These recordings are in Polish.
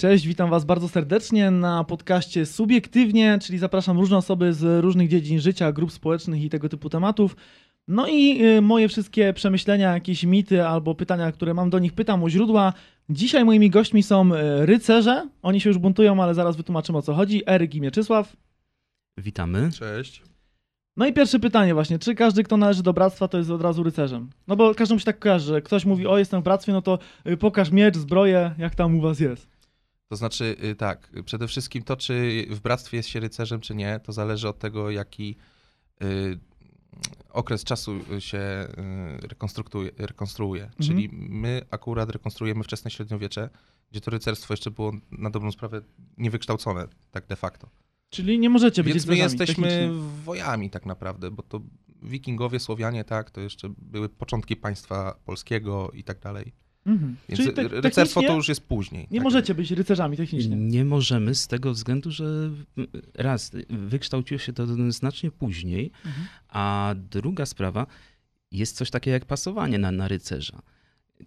Cześć, witam Was bardzo serdecznie na podcaście Subiektywnie, czyli zapraszam różne osoby z różnych dziedzin życia, grup społecznych i tego typu tematów. No i y, moje wszystkie przemyślenia, jakieś mity albo pytania, które mam do nich, pytam o źródła. Dzisiaj moimi gośćmi są y, rycerze. Oni się już buntują, ale zaraz wytłumaczymy o co chodzi. Eryk i Mieczysław. Witamy. Cześć. No i pierwsze pytanie właśnie, czy każdy, kto należy do bractwa, to jest od razu rycerzem? No bo każdemu się tak kojarzy, że ktoś mówi, o jestem w bractwie, no to y, pokaż miecz, zbroję, jak tam u was jest. To znaczy y, tak, przede wszystkim to, czy w bractwie jest się rycerzem, czy nie, to zależy od tego, jaki y, okres czasu się y, rekonstruuje. rekonstruuje. Czyli my akurat rekonstruujemy wczesne średniowiecze, gdzie to rycerstwo jeszcze było na dobrą sprawę niewykształcone, tak de facto. Czyli nie możecie być Więc my jesteśmy technicznie. wojami tak naprawdę, bo to wikingowie, Słowianie, tak, to jeszcze były początki państwa polskiego i tak dalej. Mhm. Więc Czyli te, rycerstwo to już jest później. Nie tak. możecie być rycerzami technicznie. Nie możemy z tego względu, że raz, wykształciło się to znacznie później, Mhm. a druga sprawa, jest coś takiego jak pasowanie na, na rycerza.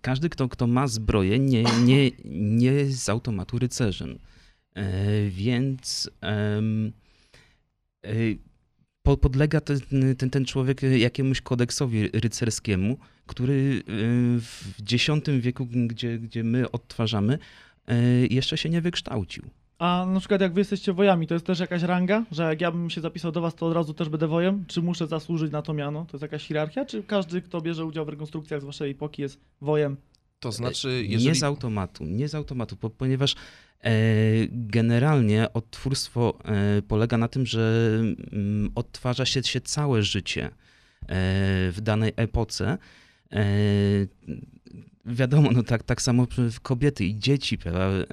Każdy, kto, kto ma zbroję, nie, nie, nie jest z automatu rycerzem. E, więc em, e, podlega ten, ten, ten człowiek jakiemuś kodeksowi rycerskiemu, który e, w X wieku, gdzie, gdzie my odtwarzamy, e, jeszcze się nie wykształcił. A na przykład jak wy jesteście wojami, to jest też jakaś ranga, że jak ja bym się zapisał do was, to od razu też będę wojem? Czy muszę zasłużyć na to miano? To jest jakaś hierarchia? Czy każdy, kto bierze udział w rekonstrukcjach z waszej epoki jest wojem? To znaczy, Nie jeżeli... z automatu, nie z automatu, po, ponieważ e, generalnie odtwórstwo e, polega na tym, że mm, odtwarza się, się całe życie e, w danej epoce. E, wiadomo, no tak, tak samo kobiety i dzieci prawda, e,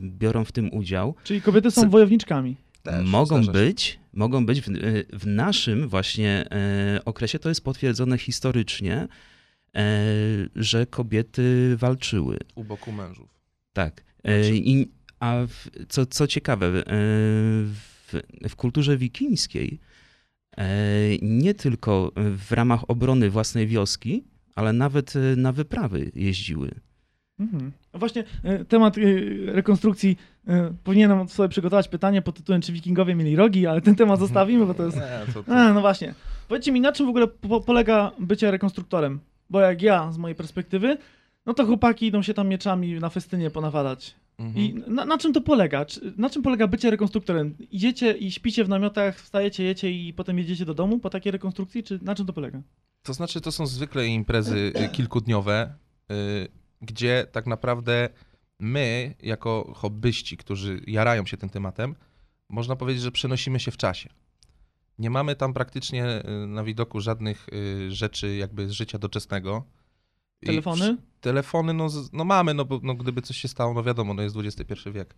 biorą w tym udział. Czyli kobiety są wojowniczkami. Też, mogą być, mogą być w, w naszym właśnie e, okresie, to jest potwierdzone historycznie, e, że kobiety walczyły. u boku mężów. Tak. Znaczy- I, a w, co, co ciekawe, e, w, w kulturze wikińskiej e, nie tylko w ramach obrony własnej wioski, ale nawet na wyprawy jeździły. Mhm. Właśnie temat rekonstrukcji, powinienem sobie przygotować pytanie pod tytułem, czy wikingowie mieli rogi, ale ten temat zostawimy, bo to jest... Nie, to, to... A, no właśnie. Powiedzcie mi, na czym w ogóle po polega bycie rekonstruktorem? Bo jak ja, z mojej perspektywy, no to chłopaki idą się tam mieczami na festynie ponawadać. Mhm. I na, na czym to polega? Czy, na czym polega bycie rekonstruktorem? Idziecie i śpicie w namiotach, wstajecie, jecie i potem jedziecie do domu po takiej rekonstrukcji? Czy na czym to polega? To znaczy, to są zwykle imprezy y, kilkudniowe, y, gdzie tak naprawdę my, jako hobbyści, którzy jarają się tym tematem, można powiedzieć, że przenosimy się w czasie. Nie mamy tam praktycznie y, na widoku żadnych y, rzeczy jakby z życia doczesnego. I Telefony? No, no mamy, no bo no, gdyby coś się stało, no wiadomo, no jest XXI wiek.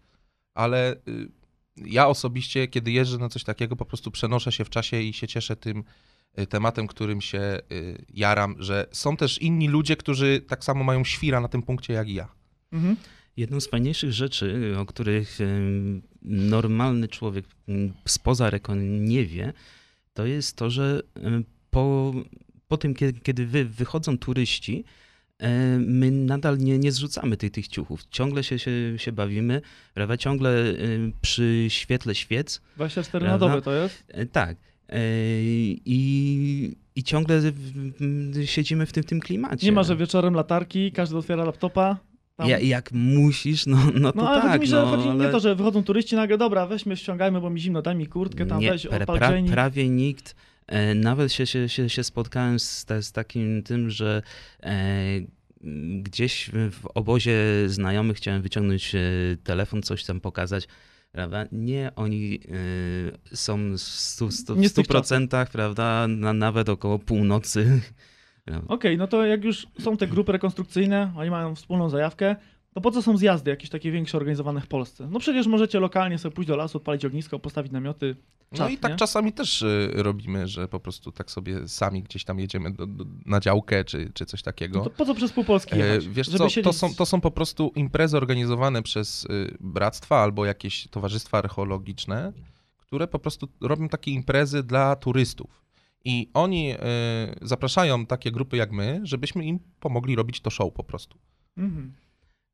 Ale y, ja osobiście, kiedy jeżdżę na coś takiego, po prostu przenoszę się w czasie i się cieszę tym y, tematem, którym się y, jaram, że są też inni ludzie, którzy tak samo mają świra na tym punkcie jak i ja. Mhm. Jedną z fajniejszych rzeczy, o których em, normalny człowiek em, spoza rekon nie wie, to jest to, że em, po, po tym, kiedy, kiedy wy, wychodzą turyści, my nadal nie, nie zrzucamy tych, tych ciuchów. Ciągle się, się, się bawimy, prawda? Ciągle em, przy świetle świec. 24 na Prawda? dobę to jest? E, Tak. E, I, I ciągle siedzimy w tym, tym klimacie. Nie ma, że wieczorem latarki, każdy otwiera laptopa. Tam. Ja, jak musisz, no, no to No ale tak. chodzi mi, że no, chodzi ale... nie to, że wychodzą turyści nagle, dobra, weźmy, ściągajmy, bo mi zimno, daj mi kurtkę, tam Nie, weź, pra, pra, prawie nikt. E, nawet się, się, się, się spotkałem z, z takim tym, że e, gdzieś w, obozie znajomych chciałem wyciągnąć e, telefon, coś tam pokazać. Prawda? Nie, oni e, są w stu, stu, Nie w z tych 100%, prawda? Na, nawet około północy. Okej, no to jak już są te grupy rekonstrukcyjne, oni mają wspólną zajawkę, to po co są zjazdy jakieś takie większe organizowane w Polsce? No przecież możecie lokalnie sobie pójść do lasu, odpalić ognisko, postawić namioty. No Czad, i tak nie? czasami też y, robimy, że po prostu tak sobie sami gdzieś tam jedziemy do, do, na działkę czy, czy coś takiego. No to po co przez pół Polski E, jechać? Wiesz Żeby co, to siedzieć są, to są po prostu imprezy organizowane przez y, bractwa albo jakieś towarzystwa archeologiczne, które po prostu robią takie imprezy dla turystów. I oni y, zapraszają takie grupy jak my, żebyśmy im pomogli robić to show po prostu. Mhm.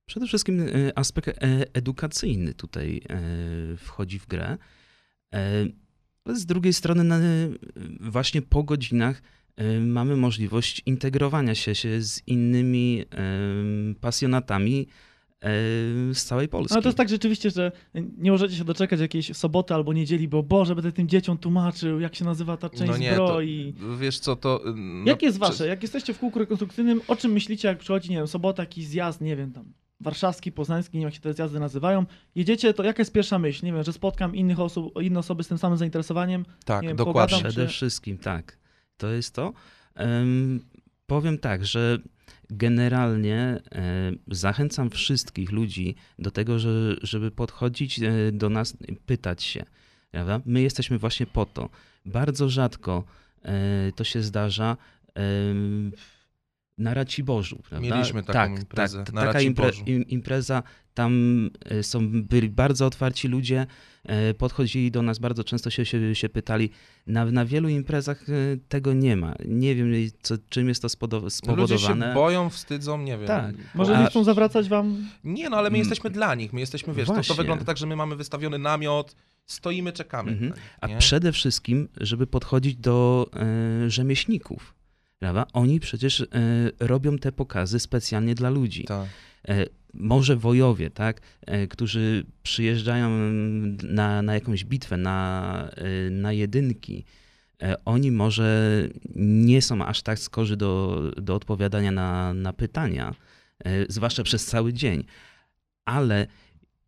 Przede wszystkim e, aspekt e, edukacyjny tutaj e, wchodzi w grę. Ale z drugiej strony, właśnie po godzinach mamy możliwość integrowania się, się z innymi pasjonatami z całej Polski. Ale to jest tak rzeczywiście, że nie możecie się doczekać jakiejś soboty albo niedzieli, bo Boże, będę tym dzieciom tłumaczył, jak się nazywa ta część No nie, to- zbroi. Wiesz co, to... No, Jakie jest wasze? Jak jesteście w kółku rekonstrukcyjnym, o czym myślicie, jak przychodzi, nie wiem, sobota, jakiś zjazd, nie wiem, tam warszawski, poznański, nie wiem, jak się te zjazdy nazywają. Jedziecie, to jaka jest pierwsza myśl? Nie wiem, że spotkam innych osób, inne osoby z tym samym zainteresowaniem. Tak, wiem, dokładnie. Przede wszystkim tak. To jest to. Em, powiem tak, że generalnie e, zachęcam wszystkich ludzi do tego, że, żeby podchodzić e, do nas, pytać się. Prawda? My jesteśmy właśnie po to. Bardzo rzadko e, to się zdarza. Na Raciborzu, prawda? Mieliśmy taką tak, imprezę tak, na taka Raciborzu. impreza, tam e, są, byli bardzo otwarci ludzie, e, podchodzili do nas, bardzo często się, się, się pytali. Na, na wielu imprezach e, tego nie ma. Nie wiem, co, czym jest to spodo- Ludzie spowodowane. się boją, wstydzą, nie wiem. Tak. Może nie chcą zawracać wam... Nie, no ale my Mm. jesteśmy dla nich. My jesteśmy, wiesz, to, to wygląda tak, że my mamy wystawiony namiot, stoimy, czekamy. Mhm. nich, A przede wszystkim, żeby podchodzić do e, rzemieślników. Prawda? Oni przecież e, robią te pokazy specjalnie dla ludzi. Tak. e, może wojowie, tak, e, którzy przyjeżdżają na, na jakąś bitwę, na, na jedynki, oni może nie są aż tak skorzy do, do odpowiadania na, na pytania, zwłaszcza przez cały dzień, ale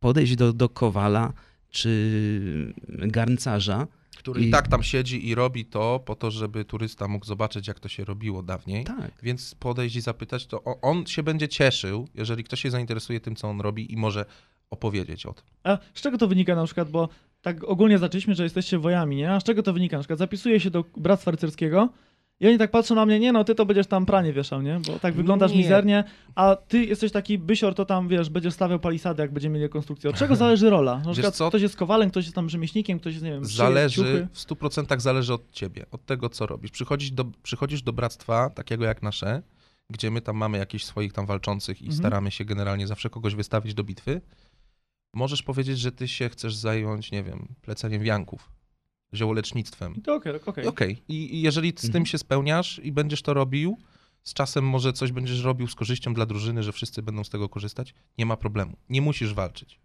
podejść do, do kowala czy garncarza, Który I- i tak tam siedzi i robi to po to, żeby turysta mógł zobaczyć, jak to się robiło dawniej. tak, Więc podejść i zapytać, to on się będzie cieszył, jeżeli ktoś się zainteresuje tym, co on robi i może opowiedzieć o tym. A z czego to wynika na przykład, bo tak ogólnie zaczęliśmy, że jesteście wojami, nie? A z czego to wynika? Na przykład zapisuję się do Bractwa Rycerskiego i oni tak patrzą na mnie, nie no, ty to będziesz tam pranie wieszał, nie? Bo tak wyglądasz Nie. mizernie, a ty jesteś taki bysior, to tam, wiesz, będziesz stawiał palisady, jak będziemy mieli rekonstrukcję. Od czego zależy rola? Na przykład co? ktoś jest kowalem, ktoś jest tam rzemieślnikiem, ktoś jest, nie wiem, Zależy, ciuchy. w 100% zależy od ciebie, od tego, co robisz. Przychodzisz do, przychodzisz do bractwa, takiego jak nasze, gdzie my tam mamy jakichś swoich tam walczących i Mhm. staramy się generalnie zawsze kogoś wystawić do bitwy. Możesz powiedzieć, że ty się chcesz zająć, nie wiem, pleceniem wianków, ziołolecznictwem. I to okej, okej. I Okej. I, I jeżeli z tym Mhm. się spełniasz i będziesz to robił, z czasem może coś będziesz robił z korzyścią dla drużyny, że wszyscy będą z tego korzystać, nie ma problemu. Nie musisz walczyć.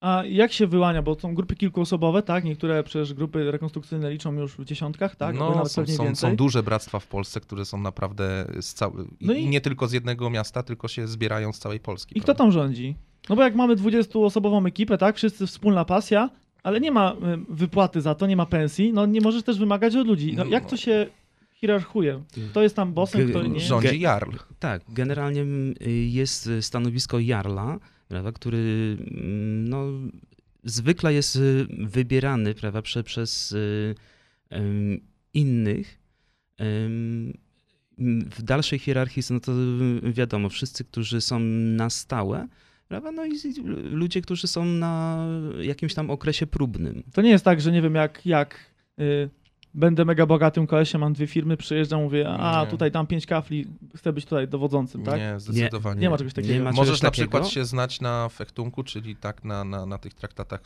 A jak się wyłania, bo są grupy kilkuosobowe, tak? Niektóre przecież grupy rekonstrukcyjne liczą już w dziesiątkach, tak? No, są, są, są duże bractwa w Polsce, które są naprawdę z cały... No i... nie tylko z jednego miasta, tylko się zbierają z całej Polski. I kto prawda? tam rządzi? No bo jak mamy 20-osobową ekipę, tak? Wszyscy wspólna pasja, ale nie ma y, wypłaty za to, nie ma pensji, no nie możesz też wymagać od ludzi. No jak to się hierarchuje? Kto jest tam bossem, kto nie? Rządzi Jarl. Tak, generalnie mm, jest y, stanowisko Jarla, prawda, który mm, no, zwykle jest y, wybierany prawda, prze, przez em, innych. Em, w dalszej hierarchii są to wiadomo, wszyscy, którzy są na stałe, prawda, no i ludzie, którzy są na jakimś tam okresie próbnym. To nie jest tak, że nie wiem jak, jak y, będę mega bogatym kolesiem, mam dwie firmy, przyjeżdżam, mówię, a Nie. tutaj tam pięć kafli, chcę być tutaj dowodzącym, tak? Nie, zdecydowanie. Nie ma czegoś takiego. Nie ma Możesz czegoś na takiego. przykład się znać na fechtunku, czyli tak na, na, na tych traktatach,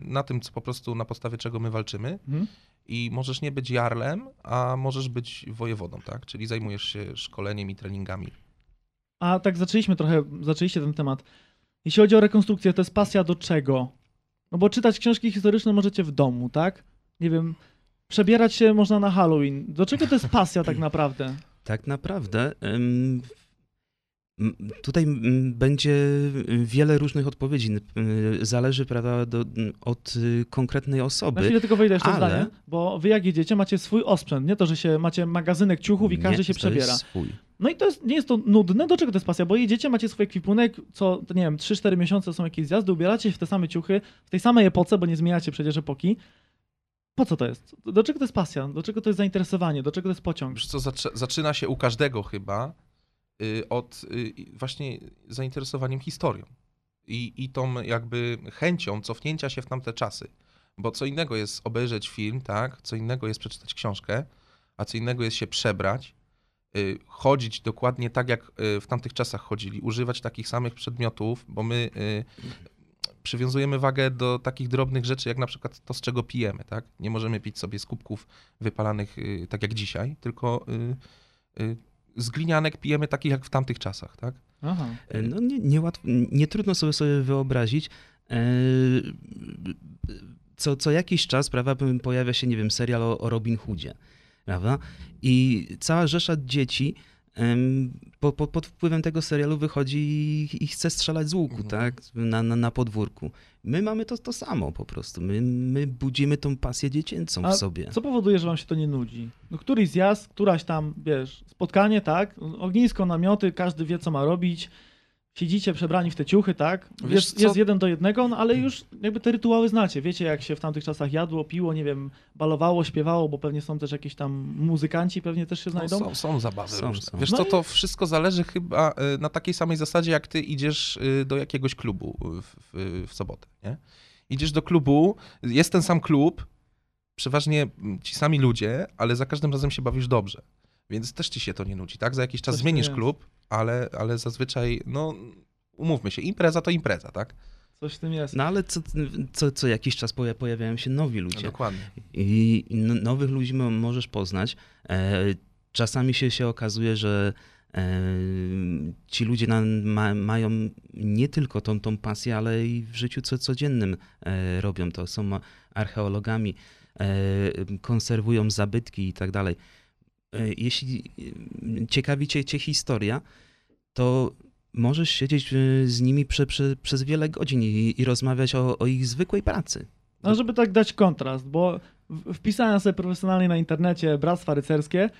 na tym, co po prostu na podstawie czego my walczymy. Mhm. I możesz nie być jarlem, a możesz być wojewodą, tak? Czyli zajmujesz się szkoleniem i treningami. A tak zaczęliśmy trochę, zaczęliście ten temat. Jeśli chodzi o rekonstrukcję, to jest pasja do czego? No bo czytać książki historyczne możecie w domu, tak? Nie wiem, przebierać się można na Halloween. Do czego to jest pasja tak naprawdę? Tak naprawdę em, m, tutaj będzie wiele różnych odpowiedzi. Zależy prawda, do, od y, konkretnej Na osoby. chwilę tylko wejdę jeszcze ale- zdanie, bo wy jak jedziecie, macie swój osprzęt, nie to, że się macie magazynek ciuchów i każdy Nie, się przebiera. Jest swój. No i to jest, nie jest to nudne. Do czego to jest pasja? Bo jedziecie, macie swój ekwipunek, co, nie wiem, 3-4 miesiące są jakieś zjazdy, ubieracie się w te same ciuchy, w tej samej epoce, bo nie zmieniacie przecież epoki. Po co to jest? Do czego to jest pasja? Do czego to jest zainteresowanie? Do czego to jest pociąg? Wiesz co, zaczy- zaczyna się u każdego chyba y, od y, właśnie zainteresowaniem historią i, i tą jakby chęcią cofnięcia się w tamte czasy. Bo co innego jest obejrzeć film, tak? Co innego jest przeczytać książkę, a co innego jest się przebrać chodzić dokładnie tak, jak y, w tamtych czasach chodzili, używać takich samych przedmiotów, bo my y, przywiązujemy wagę do takich drobnych rzeczy, jak na przykład to, z czego pijemy, tak? Nie możemy pić sobie z kubków wypalanych y, tak jak dzisiaj, tylko y, y, z glinianek pijemy takich jak w tamtych czasach, tak? Aha. E, No nie, nie, łatwo, nie trudno sobie sobie wyobrazić. e, Co, co jakiś czas, prawda, pojawia się, nie wiem, serial o, o Robin Hoodzie, prawda? I cała rzesza dzieci po, po, pod wpływem tego serialu wychodzi i, i chce strzelać z łuku, Mhm. tak? Na, na, na podwórku. My mamy to, to samo po prostu. My, my budzimy tą pasję dziecięcą A w sobie. Co powoduje, że wam się to nie nudzi? No któryś zjazd, któraś tam, wiesz, spotkanie, tak? Ognisko, namioty, każdy wie, co ma robić. Siedzicie przebrani w te ciuchy, tak? Wiesz Jest, jest jeden do jednego, no ale już jakby te rytuały znacie. Wiecie, jak się w tamtych czasach jadło, piło, nie wiem, balowało, śpiewało, bo pewnie są też jakieś tam muzykanci, pewnie też się No, znajdą. są, są zabawy Są, różne. są. Wiesz No co, i- to wszystko zależy chyba y, na takiej samej zasadzie, jak ty idziesz y, do jakiegoś klubu w, w, w sobotę, nie? Idziesz do klubu, jest ten sam klub, przeważnie mm, ci sami ludzie, ale za każdym razem się bawisz dobrze. Więc też ci się to nie nudzi, tak? Za jakiś czas Coś zmienisz klub, ale, ale zazwyczaj, no umówmy się, impreza to impreza, tak? Coś w tym jest. No ale co, co, co jakiś czas poja- pojawiają się nowi ludzie. Dokładnie. I nowych ludzi mo- możesz poznać. E, czasami się, się okazuje, że e, ci ludzie na, ma, mają nie tylko tą, tą pasję, ale i w życiu co, codziennym e, robią to. Są archeologami, e, konserwują zabytki i tak dalej. E, jeśli e, ciekawi cię, cię historia, to możesz siedzieć e, z nimi prze, prze, przez wiele godzin i, i rozmawiać o, o ich zwykłej pracy. No, żeby tak dać kontrast, bo wpisałem sobie profesjonalnie na internecie Bractwa Rycerskie,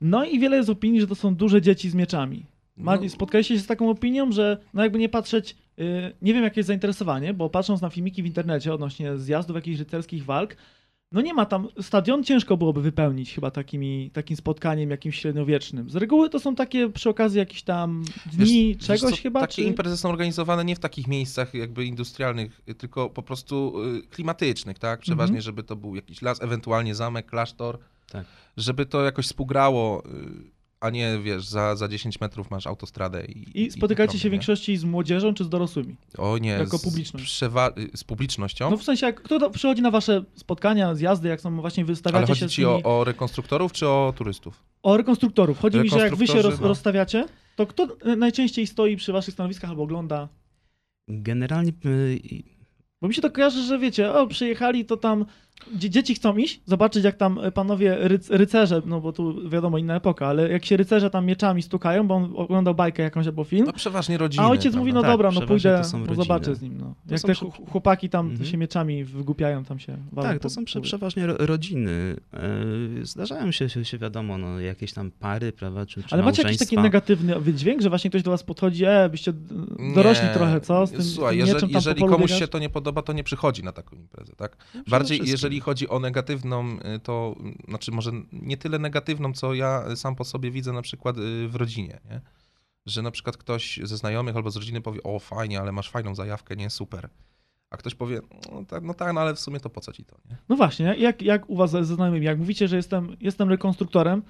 no i wiele jest opinii, że to są duże dzieci z mieczami. Ma, No, spotkaliście się z taką opinią, że no jakby nie patrzeć, y, nie wiem jakie jest zainteresowanie, bo patrząc na filmiki w internecie odnośnie zjazdów jakichś rycerskich walk, no nie ma tam, stadion ciężko byłoby wypełnić chyba takimi, takim spotkaniem jakimś średniowiecznym. Z reguły to są takie przy okazji jakichś tam dni Wiesz- czegoś wiesz co, chyba, Takie czy... imprezy są organizowane nie w takich miejscach jakby industrialnych, tylko po prostu y, klimatycznych, tak? Przeważnie, Mhm. żeby to był jakiś las, ewentualnie zamek, klasztor, Tak. żeby to jakoś współgrało, y, a nie, wiesz, za, za 10 metrów masz autostradę i... I spotykacie się w większości z młodzieżą czy z dorosłymi? O nie, jako z, publiczność. przewa- y, z publicznością? No w sensie, jak, kto przychodzi na wasze spotkania, zjazdy, jak są właśnie wystawiacie Ale się chodzi z ci tymi... o, o rekonstruktorów czy o turystów? O rekonstruktorów. Chodzi mi, że jak wy się roz, no. rozstawiacie, to kto e, najczęściej stoi przy waszych stanowiskach albo ogląda? Generalnie y, Bo mi się to kojarzy, że wiecie, o, przyjechali, to tam dzieci chcą iść, zobaczyć jak tam e, panowie ryc rycerze, no bo tu wiadomo inna epoka, ale jak się rycerze tam mieczami stukają, bo on oglądał bajkę jakąś albo film, No przeważnie rodziny. a ojciec prawda? mówi, no Tak, dobra, no przeważnie pójdę, no zobaczę z nim. No. To Jak te chłopaki tam Mhm. się mieczami wygłupiają, tam się walą Tak, to są prze, przeważnie ro, rodziny. E, Zdarzają się, się, się wiadomo, no, jakieś tam pary, prawda, czy, czy Ale macie jakiś taki negatywny wydźwięk, że właśnie ktoś do was podchodzi, e, byście dorośli Nie. trochę, co? Z tym, Słuchaj, z tym jeżeli, jeżeli komuś się to nie podoba, to nie przychodzi na taką imprezę, tak? No, Bardziej wszystkim. Jeżeli chodzi o negatywną, y, to y, znaczy może nie tyle negatywną, co ja sam po sobie widzę na przykład y, w rodzinie, nie? Że na przykład ktoś ze znajomych albo z rodziny powie, o fajnie, ale masz fajną zajawkę, nie, super. A ktoś powie, no tak, no tak, no ale w sumie to po co ci to, nie? No właśnie, jak, jak u was ze znajomymi, jak mówicie, że jestem, jestem rekonstruktorem,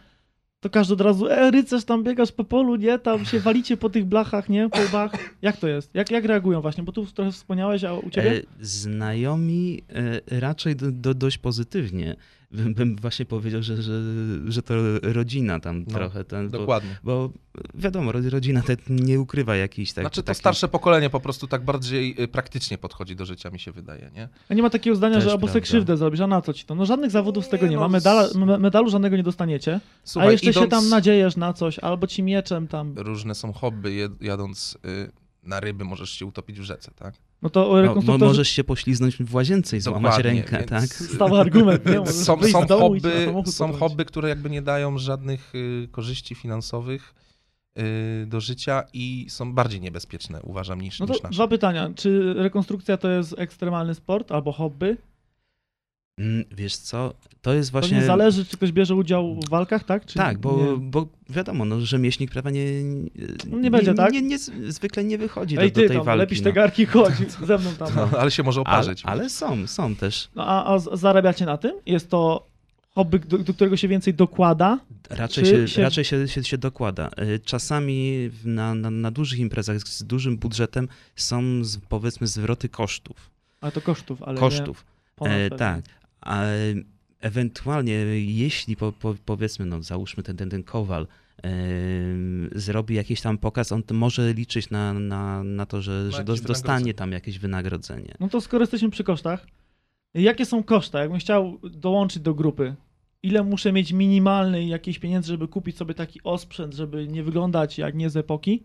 to każdy od razu, e, rycerz, tam biegasz po polu, nie, tam się walicie po tych blachach, nie, po łbach. Jak to jest? Jak, jak reagują właśnie? Bo tu trochę wspomniałeś, a u ciebie? E, znajomi e, raczej do, do, dość pozytywnie. Bym, bym właśnie powiedział, że, że, że to rodzina tam No, trochę. Ten, bo, Dokładnie. bo wiadomo, ro- rodzina te nie ukrywa jakichś tak, Znaczy to takich- starsze pokolenie po prostu tak bardziej y, praktycznie podchodzi do życia, mi się wydaje, nie? A nie ma takiego zdania, Też że albo sobie krzywdę zrobisz, a na co ci to? No żadnych zawodów z tego Nie, nie, no, ma, medala, medalu żadnego nie dostaniecie, Słuchaj, a jeszcze się idąc- tam nadziejesz na coś, albo ci mieczem tam, Różne są hobby, jadąc y, na ryby możesz się utopić w rzece, tak? no to o No, możesz się pośliznąć w łazience i złamać Dokładnie, rękę, więc- tak? stały argument, nie? Możesz Są, są, hobby, są hobby, które jakby nie dają żadnych y, korzyści finansowych y, do życia i są bardziej niebezpieczne, uważam, niż, No niż to nasze. dwa pytania. Czy rekonstrukcja to jest ekstremalny sport albo hobby? Mm, Wiesz co, to jest To właśnie... nie zależy, czy ktoś bierze udział w walkach, tak? Czy Tak, bo, nie? bo wiadomo, no, rzemieślnik prawa nie, nie, nie będzie, tak? Nie, nie, zwykle nie wychodzi Ej, do, do ty tej tam, walki. lepisz no. te garki, chodź ze mną tam. No, ale się może oparzyć. ale są, są też. No, a, a zarabiacie na tym? Jest to hobby, do, do którego się więcej dokłada? Raczej, się, się- raczej się, się, się dokłada. Y, Czasami na, na, na dużych imprezach z dużym budżetem są z, powiedzmy zwroty kosztów. Ale to kosztów, ale kosztów. nie E, tak. A ewentualnie, jeśli po, po, powiedzmy, no załóżmy ten, ten, ten kowal zrobi jakiś tam pokaz, on może liczyć na, na, na to, że, że dostanie tam jakieś wynagrodzenie. No to skoro jesteśmy przy kosztach, jakie są koszta? Jakbym chciał dołączyć do grupy, ile muszę mieć minimalnej jakiejś pieniędzy, żeby kupić sobie taki osprzęt, żeby nie wyglądać jak nie z epoki?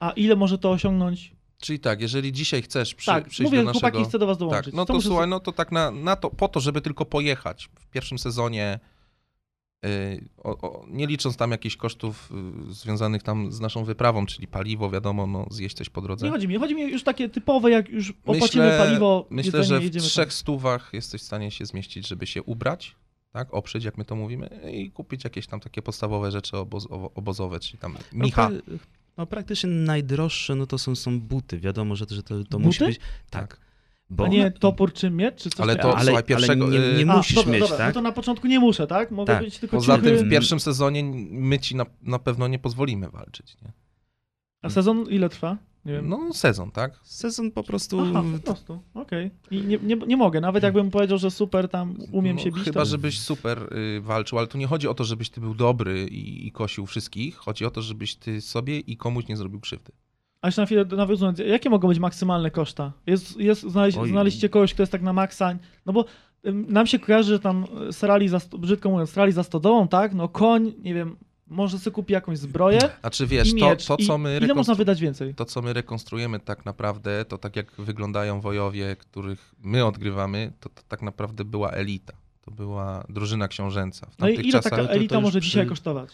A ile może to osiągnąć? Czyli tak, jeżeli dzisiaj chcesz przy, tak, przyjść mówię, do chłopaki, naszego... chcę do was dołączyć. Tak, no to muszę słuchaj, no to tak na, na to, po to, żeby tylko pojechać w pierwszym sezonie, yy, o, o, nie licząc tam jakichś kosztów yy, związanych tam z naszą wyprawą, czyli paliwo, wiadomo, no zjeść coś po drodze. Nie chodzi mi, chodzi mi już takie typowe, jak już opłacimy Myślę- paliwo, Myślę, że w jedziemy tam. trzech stówach jesteś w stanie się zmieścić, żeby się ubrać, tak, oprzeć, jak my to mówimy, i kupić jakieś tam takie podstawowe rzeczy oboz, obozowe, czyli tam No, micha. pra- no praktycznie najdroższe no to są, są buty. Wiadomo, że, że to, to Buty? musi być... Tak. Bo A nie topór czy miecz, czy coś Ale to- ale, słuchaj, pierwszego, ale nie, nie A, musisz dobra, mieć, dobra, tak? No to na początku nie muszę, tak? Mogę Tak. być tylko Poza ciuchy. tym w pierwszym sezonie my ci na, na pewno nie pozwolimy walczyć, nie? A sezon ile trwa? Nie wiem. No sezon, tak? Sezon po prostu... Aha, po prostu, okej. I nie, nie, nie mogę, nawet jakbym powiedział, że super tam umiem no, się bić, Chyba, to... żebyś super y, walczył, ale tu nie chodzi o to, żebyś ty był dobry i, i kosił wszystkich. Chodzi o to, żebyś ty sobie i komuś nie zrobił krzywdy. A jeszcze na chwilę nawiązując, jakie mogą być maksymalne koszta? Jest, jest znaleźć, znaleźliście kogoś, kto jest tak na maksa, no bo nam się kojarzy, że tam e, srali za, brzydko mówiąc, srali za stodołą, tak? No koń, nie wiem, może sobie kupi jakąś zbroję Znaczy wiesz, i to, to, co my ile można wydać więcej? to, co my rekonstruujemy tak naprawdę, to tak jak wyglądają wojowie, których my odgrywamy, to, to tak naprawdę była elita. To była drużyna książęca. W No i tamtych ile czasach taka to- to elita może przy- dzisiaj kosztować?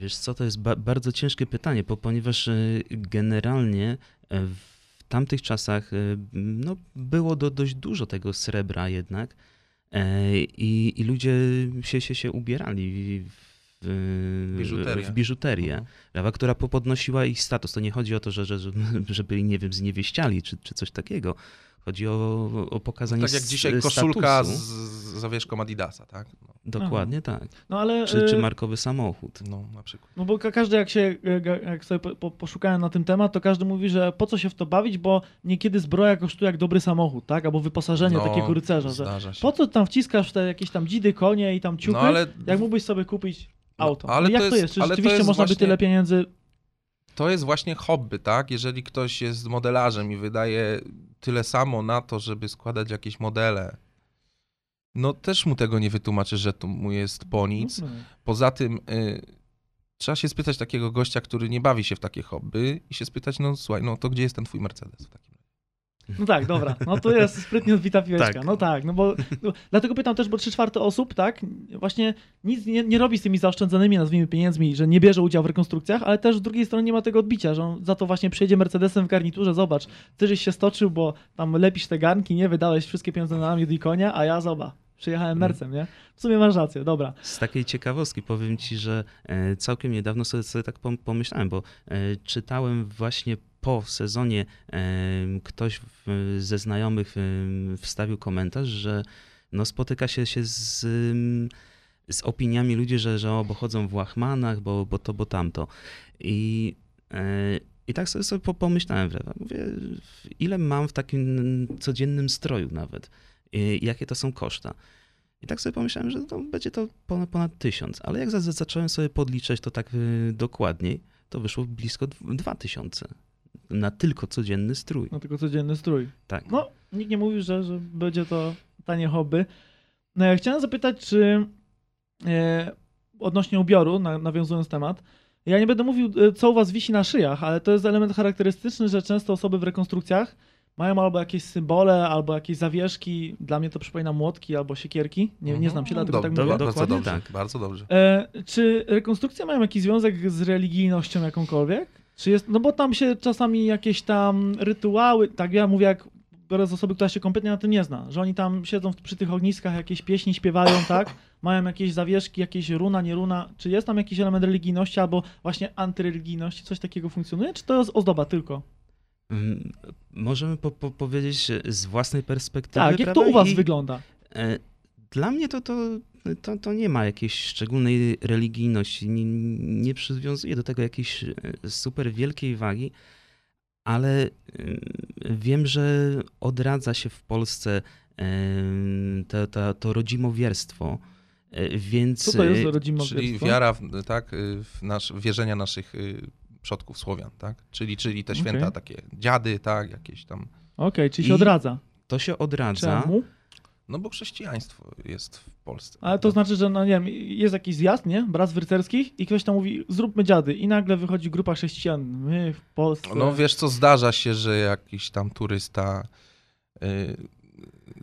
Wiesz co, to jest ba- bardzo ciężkie pytanie, bo ponieważ y, generalnie y, w tamtych czasach y, no, było do, dość dużo tego srebra jednak e, i, i ludzie się, się, się ubierali w, Biżuterię. w biżuterię, Mhm. prawda, która po- podnosiła ich status. To nie chodzi o to, że, że, że, że byli, nie wiem, zniewieściali czy, czy coś takiego. Chodzi o, o pokazanie Tak jak dzisiaj koszulka z, z zawieszką Adidasa, tak? No, Dokładnie tak. No ale... Czy, czy e, markowy samochód. no na przykład. No bo ka- każdy jak się, ga- jak sobie po, po, poszukałem na ten temat, to każdy mówi, że po co się w to bawić, bo niekiedy zbroja kosztuje jak dobry samochód, tak? Albo wyposażenie No, takiego rycerza, że po co tam wciskasz w te jakieś tam dzidy, konie i tam ciuchy, No ale jak mógłbyś sobie kupić auto. No, ale jak to to jest- jest? Czy to rzeczywiście jest można by właśnie- tyle pieniędzy... to jest właśnie hobby, tak? Jeżeli ktoś jest modelarzem i wydaje tyle samo na to, żeby składać jakieś modele, no też mu tego nie wytłumaczysz, że tu mu jest po nic. No, Poza tym y, trzeba się spytać takiego gościa, który nie bawi się w takie hobby i się spytać, no słuchaj, no to gdzie jest ten twój Mercedes? No tak, dobra. No to jest sprytnie odbita piłeczka. Tak. No tak, no bo no, dlatego pytam też, bo trzy czwarte osób, tak, właśnie nic nie, nie robi z tymi zaoszczędzonymi, nazwijmy, pieniędzmi, że nie bierze udziału w rekonstrukcjach, ale też z drugiej strony nie ma tego odbicia, że on za to właśnie przyjedzie Mercedesem w garniturze, zobacz, ty żeś się stoczył, bo tam lepisz te garnki, nie, wydałeś wszystkie pieniądze na namiot i konia, a ja zobacz, przyjechałem Mercem, nie? W sumie masz rację, dobra. Z takiej ciekawostki powiem ci, że e, całkiem niedawno sobie, sobie tak pom- pomyślałem, bo e, czytałem właśnie po sezonie ktoś ze znajomych wstawił komentarz, że no, spotyka się, się z, z opiniami ludzi, że, że o, bo chodzą w łachmanach, bo, bo to, bo tamto. I, e, i tak sobie, sobie po- pomyślałem, mówię, ile mam w takim codziennym stroju nawet, jakie to są koszta. I tak sobie pomyślałem, że to będzie to ponad, ponad tysiąc, ale jak za, za- zacząłem sobie podliczać to tak y, dokładniej, to wyszło blisko dw- dwa tysiące na tylko codzienny strój. No tylko codzienny strój. Tak. No, nikt nie mówił, że, że będzie to tanie hobby. No, ja chciałem zapytać, czy e, odnośnie ubioru, na, nawiązując temat, ja nie będę mówił, e, co u was wisi na szyjach, ale to jest element charakterystyczny, że często osoby w rekonstrukcjach mają albo jakieś symbole, albo jakieś zawieszki. Dla mnie to przypomina młotki albo siekierki. Nie, nie znam się, dlatego Dob- tak mówię. Bardzo dokładnie dobrze, tak. bardzo dobrze. E, czy rekonstrukcje mają jakiś związek z religijnością jakąkolwiek? Czy jest, no bo tam się czasami jakieś tam rytuały, tak ja mówię jak biorę z osoby, która się kompletnie na tym nie zna, że oni tam siedzą przy tych ogniskach, jakieś pieśni śpiewają, tak? Mają jakieś zawieszki, jakieś runa, nie runa. Czy jest tam jakiś element religijności albo właśnie antyreligijności? Coś takiego funkcjonuje? Czy to jest ozdoba tylko? Mm, Możemy po, po, powiedzieć z własnej perspektywy. Tak, jak to u was I, wygląda? e, Dla mnie to, to to, to nie ma jakiejś szczególnej religijności, nie, nie przywiązuje do tego jakiejś e, super wielkiej wagi, ale e, wiem, że odradza się w Polsce e, to, to, to rodzimowierstwo, więc... Co to jest rodzimowierstwo? Czyli wiara, w, tak, w nasz, wierzenia naszych przodków Słowian, tak? Czyli, czyli te święta Okej. takie dziady, tak, jakieś tam. Okej, czyli I- się odradza. To się odradza. Czemu? No bo chrześcijaństwo jest w Polsce. Ale to znaczy, że no nie wiem, jest jakiś zjazd, nie? Bractw rycerskich i ktoś tam mówi, zróbmy dziady. I nagle wychodzi grupa chrześcijan. My w Polsce. No wiesz co, zdarza się, że jakiś tam turysta y,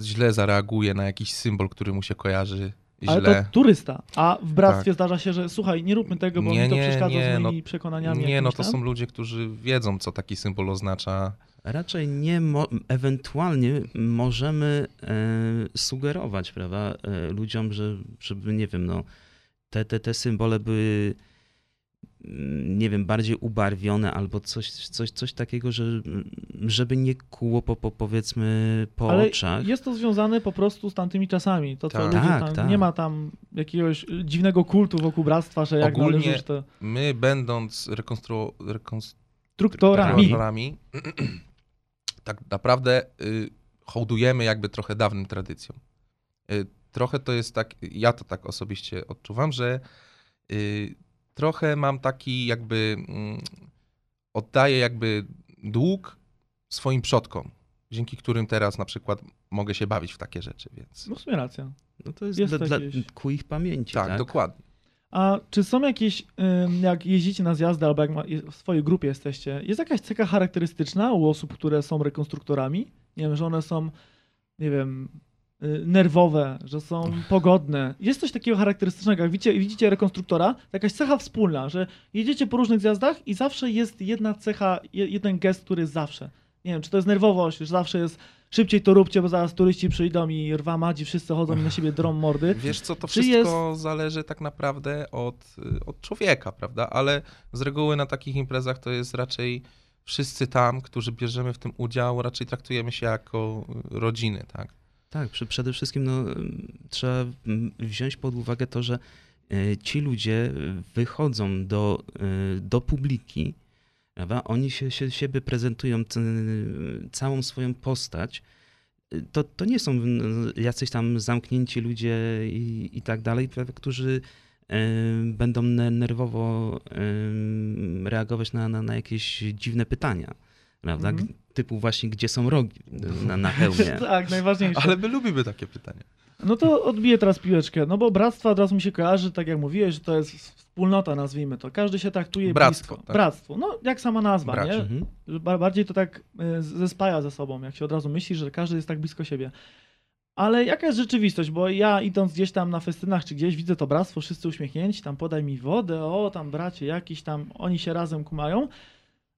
źle zareaguje na jakiś symbol, który mu się kojarzy Ale źle. to turysta. A w bractwie Tak. zdarza się, że słuchaj, nie róbmy tego, bo Nie, mi to nie, przeszkadza nie, z no- moimi przekonaniami. Nie, no to tam. są ludzie, którzy wiedzą, co taki symbol oznacza. Raczej nie, mo- ewentualnie możemy e, sugerować, prawda, e, ludziom, że, żeby, nie wiem, no, te, te, te symbole były, nie wiem, bardziej ubarwione albo coś, coś, coś takiego, że, żeby nie kłuło po, po powiedzmy po Ale oczach. jest to związane po prostu z tamtymi czasami. To, co Tak. ludzie Tak, tam, tak. nie ma tam jakiegoś dziwnego kultu wokół bractwa, że jak Ogólnie- to My, będąc rekonstru... rekonstru. Rekonstruktorami, tak naprawdę y, hołdujemy jakby trochę dawnym tradycjom. Y, trochę to jest tak, ja to tak osobiście odczuwam, że y, trochę mam taki jakby, mm, oddaję jakby dług swoim przodkom, dzięki którym teraz na przykład mogę się bawić w takie rzeczy, więc No w sumie racja. No to jest, jest dla, dla, jakieś- ku ich pamięci, tak, tak? dokładnie. A czy są jakieś, jak jeździcie na zjazdy albo jak w swojej grupie jesteście, jest jakaś cecha charakterystyczna u osób, które są rekonstruktorami? Nie wiem, że one są, nie wiem, nerwowe, że są pogodne. Jest coś takiego charakterystycznego, jak widzicie, widzicie rekonstruktora, to jakaś cecha wspólna, że jedziecie po różnych zjazdach i zawsze jest jedna cecha, je- jeden gest, który jest zawsze. Nie wiem, czy to jest nerwowość, że zawsze jest szybciej to róbcie, bo zaraz turyści przyjdą i rwa madzi, wszyscy chodzą i na siebie drą mordy. Wiesz co, to Czy wszystko zależy tak naprawdę od, y, od człowieka, prawda? Ale z reguły na takich imprezach to jest raczej wszyscy tam, którzy bierzemy w tym udział, raczej traktujemy się jako y, rodziny, tak? Tak, przede wszystkim no, trzeba mm, wziąć pod uwagę to, że y, ci ludzie wychodzą do, y, do publiki, prawda? oni się, się, siebie prezentują całą swoją postać. To, to nie są jacyś tam zamknięci ludzie i, i tak dalej, którzy będą ne- nerwowo reagować na, na, na jakieś dziwne pytania. Prawda? Mhm. Typu właśnie, gdzie są rogi na, na hełmie. tak, najważniejsze. Ale my lubimy takie pytania. No to odbiję teraz piłeczkę, no bo bractwa od razu mi się kojarzy, tak jak mówiłeś, że to jest wspólnota, nazwijmy to. Każdy się traktuje Bractwo, blisko. tak. Bractwo, no jak sama nazwa, nie? Mhm. Bardziej to tak y, zespaja ze sobą, jak się od razu myśli, że każdy jest tak blisko siebie. Ale jaka jest rzeczywistość? Bo ja idąc gdzieś tam na festynach czy gdzieś widzę to bractwo, wszyscy uśmiechnięci, tam podaj mi wodę, o tam bracie jakiś tam, oni się razem kumają.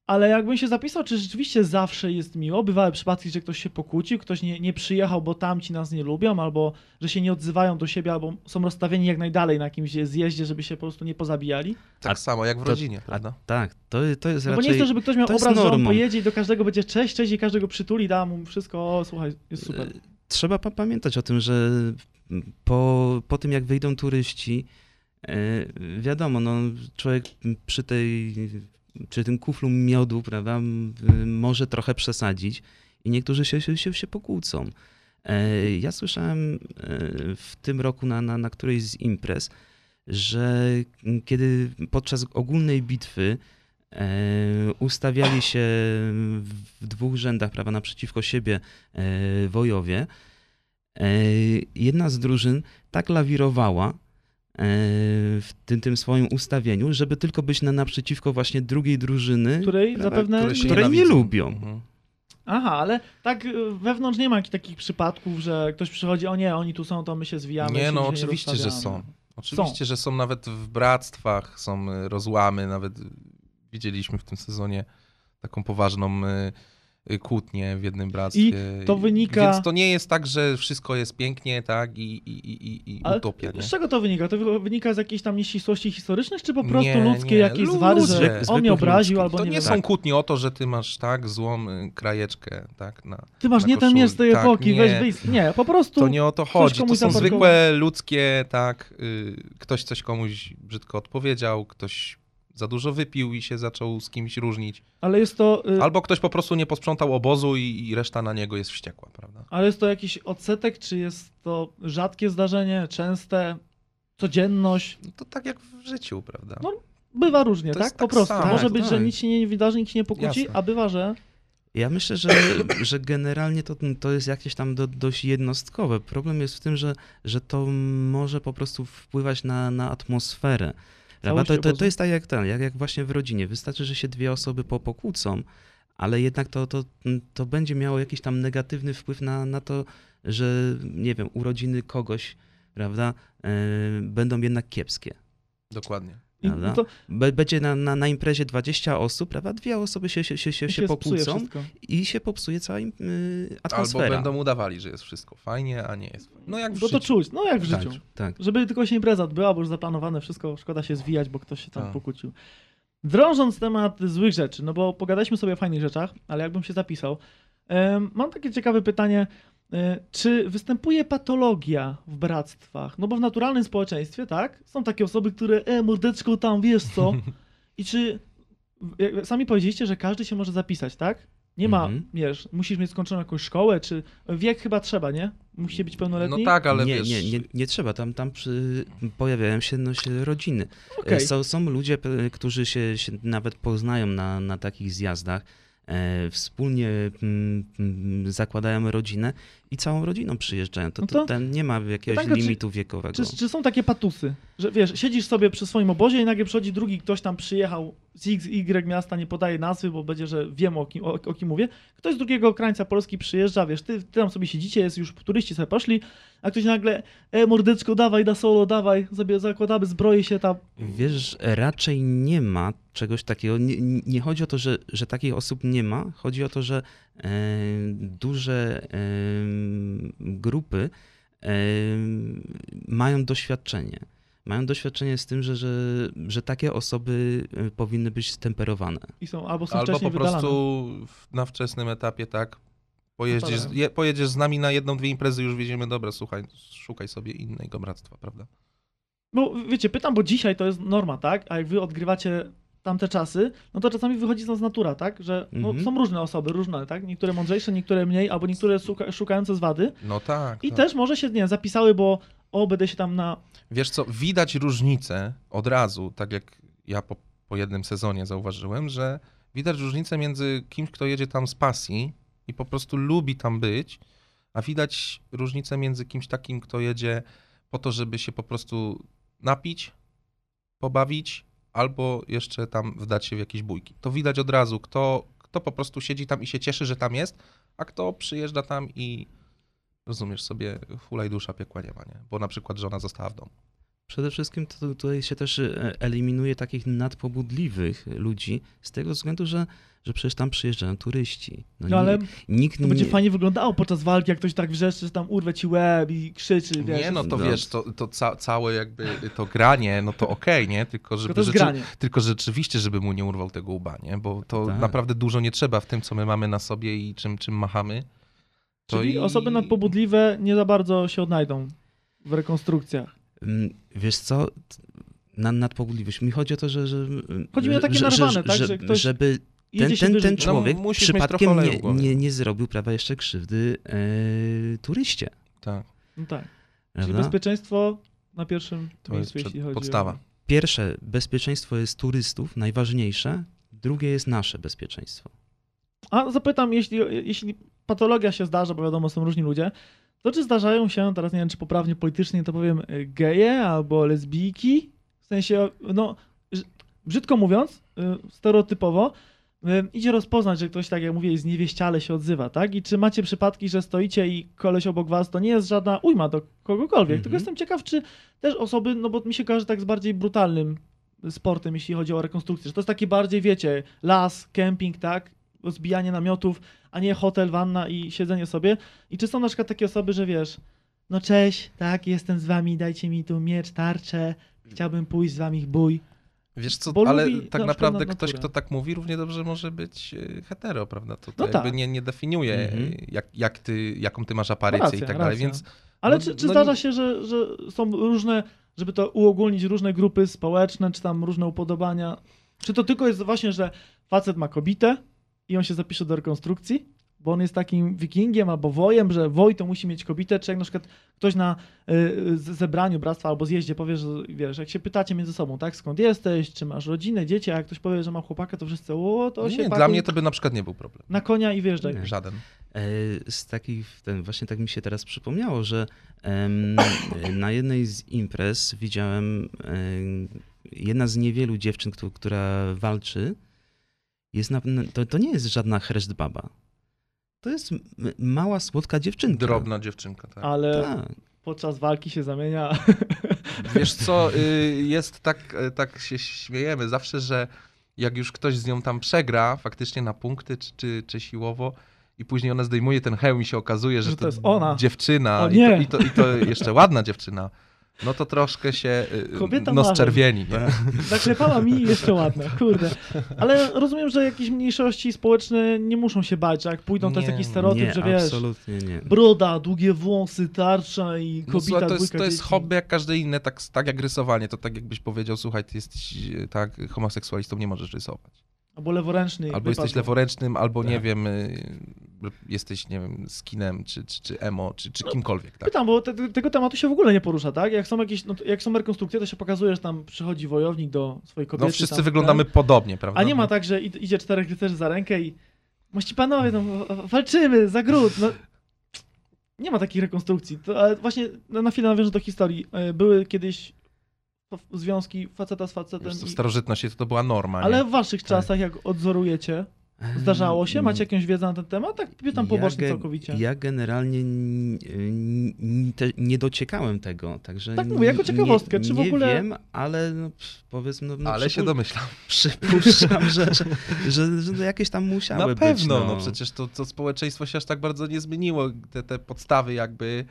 Ale jakbym się zapisał, czy rzeczywiście zawsze jest miło, bywały przypadki, że ktoś się pokłócił, ktoś nie, nie przyjechał, bo tamci nas nie lubią, albo że się nie odzywają do siebie, albo są rozstawieni jak najdalej na jakimś zjeździe, żeby się po prostu nie pozabijali. Tak A samo jak w to- rodzinie, A, prawda? tak, to, to jest No bo nie raczej... chcę, żeby ktoś miał to jest obraz, że on normą. pojedzie i do każdego będzie cześć, cześć i każdego przytuli, da mu wszystko, o słuchaj, jest super. Trzeba pa- pamiętać o tym, że po, po tym jak wyjdą turyści, e, wiadomo, no, człowiek przy tej, przy tym kuflu miodu, prawda, może trochę przesadzić i niektórzy się, się, się, pokłócą. E, Ja słyszałem e, w tym roku na, na, na którejś z imprez, że kiedy podczas ogólnej bitwy e, ustawiali się w dwóch rzędach, prawda, naprzeciwko siebie wojowie, jedna z drużyn tak lawirowała w tym, tym swoim ustawieniu, żeby tylko być na naprzeciwko właśnie drugiej drużyny, Której prawda, zapewne... które się której nie lubią. Mhm. Aha, ale tak y, wewnątrz nie ma jakichś takich przypadków, że ktoś przychodzi, o nie, oni tu są, to my się zwijamy. Nie, się no oczywiście, że rozstawiamy. są. Oczywiście, że są nawet w bractwach, są y, rozłamy, nawet widzieliśmy w tym sezonie taką poważną kłótnie w jednym bractwie. to wynika- Więc to nie jest tak, że wszystko jest pięknie, tak, i, i, i, i- i Ale utopia, nie? z czego to wynika? To wy- wynika z jakiejś tam nieścisłości historycznych, czy po prostu Nie, ludzkie nie. jakieś zwary, że on mnie obraził albo To nie, nie wiem. są kłótnie o to, że ty masz tak złą y, krajeczkę, tak, na... Ty masz na nie ten miecz z tej Tak, epoki, nie. weź wyjść. Nie, po prostu To nie o to chodzi. To komuś są zwykłe ludzkie, tak. Y, ktoś coś komuś brzydko odpowiedział, ktoś za dużo wypił i się zaczął z kimś różnić. ale jest to... y, Albo ktoś po prostu nie posprzątał obozu i, i reszta na niego jest wściekła, prawda? Ale jest to jakiś odsetek, czy jest to rzadkie zdarzenie, częste, codzienność? No to tak jak w życiu, prawda? No, Bywa różnie, tak? jest Po tak prostu. samo. Może Tak, być, że tak. nic się nie wydarzy, nikt się nie pokłóci, Jasne. a bywa, że... Ja myślę, że, że generalnie to, to jest jakieś tam do, dość jednostkowe. Problem jest w tym, że, że to może po prostu wpływać na, na atmosferę. Prawda? To, to, to jest tak jak ten, jak, jak właśnie w rodzinie. Wystarczy, że się dwie osoby po, pokłócą, ale jednak to, to, to będzie miało jakiś tam negatywny wpływ na, na to, że nie wiem, urodziny kogoś, prawda, e, będą jednak kiepskie. Dokładnie. Prawda? to Będzie na, na, na imprezie 20 osób, prawda? Dwie osoby się, się, się, się, się wszystko. i się popsuje cała im, y, Albo atmosfera. będą udawali, że jest wszystko fajnie, a nie jest fajnie. No jak w Bo to życiu. czuć, no jak w tak, życiu. tak. Żeby tylko się impreza odbyła, bo już zaplanowane wszystko, szkoda się zwijać, bo ktoś się tam Tak. pokłócił. Drążąc temat złych rzeczy, no bo pogadaliśmy sobie o fajnych rzeczach, ale jakbym się zapisał. mam takie ciekawe pytanie. E, Czy występuje patologia w bractwach? No bo w naturalnym społeczeństwie, tak? Są takie osoby, które, e, mordeczko tam, wiesz co? I czy, jak sami powiedzieliście, że każdy się może zapisać, tak? Nie ma, Mhm. wiesz, musisz mieć skończoną jakąś szkołę, czy wiek chyba trzeba, nie? Musicie być pełnoletni? No tak, ale nie, wiesz... nie, nie, nie trzeba, tam, tam przy, pojawiają się, no, się rodziny. Okej. Są, są ludzie, którzy się, się nawet poznają na, na takich zjazdach, e, wspólnie mm, mm, zakładają rodzinę i całą rodziną przyjeżdżają. To, No to, to- ten nie ma jakiegoś czy- limitu wiekowego. Czy, czy są takie patusy, że wiesz, siedzisz sobie przy swoim obozie i nagle przychodzi drugi, ktoś tam przyjechał z X, Y miasta, nie podaje nazwy, bo będzie, że wiem o kim, o, o kim mówię. Ktoś z drugiego krańca Polski przyjeżdża, wiesz, ty, ty tam sobie siedzicie, jest już turyści sobie poszli, a ktoś nagle, e mordeczko, dawaj na solo, dawaj, sobie zakładamy zbroję się tam. Wiesz, raczej nie ma czegoś takiego. Nie, nie chodzi o to, że, że takich osób nie ma. Chodzi o to, że e, duże e, grupy e, mają doświadczenie. Mają doświadczenie z tym, że, że, że takie osoby e, powinny być stemperowane. I są, albo są Albo po prostu wydalane. na wczesnym etapie, tak, pojeździsz, Wypadają. je, pojedziesz z nami na jedną, dwie imprezy, już wiedziemy, dobra, słuchaj, szukaj sobie innego bractwa, prawda? Bo wiecie, pytam, bo dzisiaj to jest norma, tak? A jak wy odgrywacie tamte czasy, no to czasami wychodzi z nas natura, tak? Że no, Mhm. są różne osoby, różne, tak? Niektóre mądrzejsze, niektóre mniej, albo niektóre szuka, szukające zwady. No tak. I tak. też może się, nie zapisały, bo o, będę się tam na... Wiesz co, widać różnicę od razu, tak jak ja po, po jednym sezonie zauważyłem, że widać różnicę między kimś, kto jedzie tam z pasji i po prostu lubi tam być, a widać różnicę między kimś takim, kto jedzie po to, żeby się po prostu napić, pobawić, albo jeszcze tam wdać się w jakieś bójki. To widać od razu, kto, kto po prostu siedzi tam i się cieszy, że tam jest, a kto przyjeżdża tam i rozumiesz sobie, hulaj dusza, piekła nie ma, nie? Bo na przykład żona została w domu. Przede wszystkim to, tutaj się też e, eliminuje takich nadpobudliwych ludzi z tego względu, że, że przecież tam przyjeżdżają turyści. No, No ale ni- nikt to będzie nie, fajnie wyglądało podczas walki, jak ktoś tak wrzeszczy, że tam urwę ci łeb i krzyczy, wiesz. nie, no to no. wiesz, to, to ca całe jakby to granie, no to okej, nie? Tylko, Tylko żeby to jest rzeczy, granie. tylko rzeczywiście, żeby mu nie urwał tego łba, nie? Bo to Tak. naprawdę dużo nie trzeba w tym, co my mamy na sobie i czym, czym machamy. To Czyli i... osoby nadpobudliwe nie za bardzo się odnajdą w rekonstrukcjach. Mm, Wiesz co? Na, nadpobudliwość. Mi chodzi o to, że. że Chodzi mi o takie że, narwane, tak, Że, że ktoś żeby ten, ten, ten człowiek No, musisz mieć przypadkiem nie, nie, nie zrobił prawa jeszcze krzywdy e, turyście. Tak, No tak. Czyli Prawda? bezpieczeństwo na pierwszym to jest miejscu, przed, jeśli chodzi podstawa. o... Pierwsze bezpieczeństwo jest turystów, najważniejsze. Drugie jest nasze bezpieczeństwo. A zapytam, jeśli, jeśli patologia się zdarza, bo wiadomo, są różni ludzie, to czy zdarzają się, teraz nie wiem, czy poprawnie politycznie to powiem, y, geje albo lesbijki? W sensie, no, brzydko mówiąc, y, stereotypowo, y, idzie rozpoznać, że ktoś, tak jak mówię, zniewieściale się odzywa, tak? I czy macie przypadki, że stoicie i koleś obok was, to nie jest żadna ujma do kogokolwiek, Mhm. tylko jestem ciekaw, czy też osoby, no bo mi się kojarzy tak z bardziej brutalnym sportem, jeśli chodzi o rekonstrukcję, że to jest taki bardziej, wiecie, las, kemping, tak? Zbijanie namiotów, a nie hotel, wanna i siedzenie sobie. I czy są na przykład takie osoby, że wiesz, no cześć, tak, jestem z wami, dajcie mi tu miecz, tarczę, chciałbym pójść z wami w bój. Wiesz co, Bo ale lubi na tak przykład naprawdę na- ktoś, kto tak mówi, równie dobrze może być y, hetero, prawda? To, to No jakby tak. nie, nie definiuje, Mhm. y, jak, jak ty, jaką ty masz aparycję Racja, i tak dalej, racja. więc Ale No, czy, czy no zdarza nie- się, że, że są różne, żeby to uogólnić, różne grupy społeczne, czy tam różne upodobania? Czy to tylko jest właśnie, że facet ma kobietę i on się zapisze do rekonstrukcji, bo on jest takim wikingiem albo wojem, że woj to musi mieć kobietę, czy jak na przykład ktoś na y, z- zebraniu bractwa albo zjeździe powie, że wiesz, jak się pytacie między sobą, tak, skąd jesteś, czy masz rodzinę, dzieci, a jak ktoś powie, że ma chłopaka, to wszyscy, o, to się nie, dla mnie to by na przykład nie był problem. na konia i wjeżdżaj. Nie. Żaden. E, Z takich, ten, właśnie tak mi się teraz przypomniało, że em, na jednej z imprez widziałem em, jedna z niewielu dziewczyn, któ- która walczy, jest na, to, to nie jest żadna hereszt baba. To jest mała, słodka dziewczynka. Drobna dziewczynka, tak. Ale Tak. podczas walki się zamienia. Wiesz co, y, jest tak, y, tak się śmiejemy zawsze, że jak już ktoś z nią tam przegra faktycznie na punkty czy, czy, czy siłowo i później ona zdejmuje ten hełm i się okazuje, że, Że to jest ona. dziewczyna O i, nie. to, i, to, i to jeszcze ładna dziewczyna, no to troszkę się y, Kobieta nos marzeń. czerwieni. Nie? Zaklepała mi jeszcze ładne, kurde. Ale rozumiem, że jakieś mniejszości społeczne nie muszą się bać, jak pójdą, to jest Nie, jakiś stereotyp, nie, że wiesz, absolutnie nie. broda, długie włosy, tarcza i No, kobieta, słuchaj, to jest, to jest hobby jak każde inne, tak, tak jak rysowanie, to tak jakbyś powiedział, słuchaj, ty jesteś y, tak homoseksualistą, nie możesz rysować. Albo leworęczny. Albo wypadł. jesteś leworęcznym, albo nie Tak. wiem, y, jesteś, nie wiem, skinem, czy, czy, czy emo, czy, czy kimkolwiek, tak? Pytam, bo te, te- tego tematu się w ogóle nie porusza, tak? Jak są jakieś, no, jak są rekonstrukcje, to się pokazuje, że tam przychodzi wojownik do swojej kobiety. No wszyscy tam, wyglądamy ten, podobnie, prawda? A nie ma tak, że id- idzie czterech rycerzy za rękę i mości panowie, no, walczymy za gród. No, nie ma takich rekonstrukcji. To, ale właśnie no, na chwilę nawiążę do historii. E, Były kiedyś związki faceta z facetem. Wiesz co, w starożytności to, to była norma, ale nie? w waszych Tak. czasach, jak odzorujecie, zdarzało się? Macie jakąś wiedzę na ten temat? Tak pytam pobocznie ja, ge- całkowicie. Ja generalnie n- n- te, nie dociekałem tego, także Tak mówię, jako nie- ciekawostkę, czy w nie ogóle- wiem, ale no, powiedzmy, no, Ale się domyślam. przypuszczam, że, że, że, że jakieś tam musiały Na pewno, być. no. przecież to, to społeczeństwo się aż tak bardzo nie zmieniło. Te, te podstawy jakby,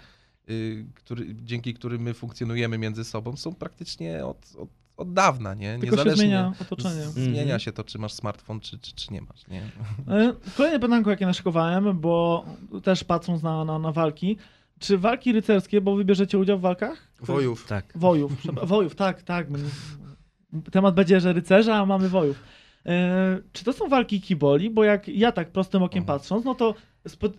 y, który, dzięki którym my funkcjonujemy między sobą są praktycznie od, od, od dawna, nie? Tylko się zmienia otoczenie. z- Zmienia Mhm. się to, czy masz smartfon, czy, czy, czy nie masz, nie? E, Kolejne pytanko, jakie naszykowałem, bo też patrząc na, na, na walki. Czy walki rycerskie, bo wybierzecie udział w walkach? Wojów. Tak. Wojów, wojów, tak, tak. Temat będzie, że rycerza, a mamy wojów. E, czy to są walki kiboli? Bo jak ja tak prostym okiem Mhm. patrząc, no to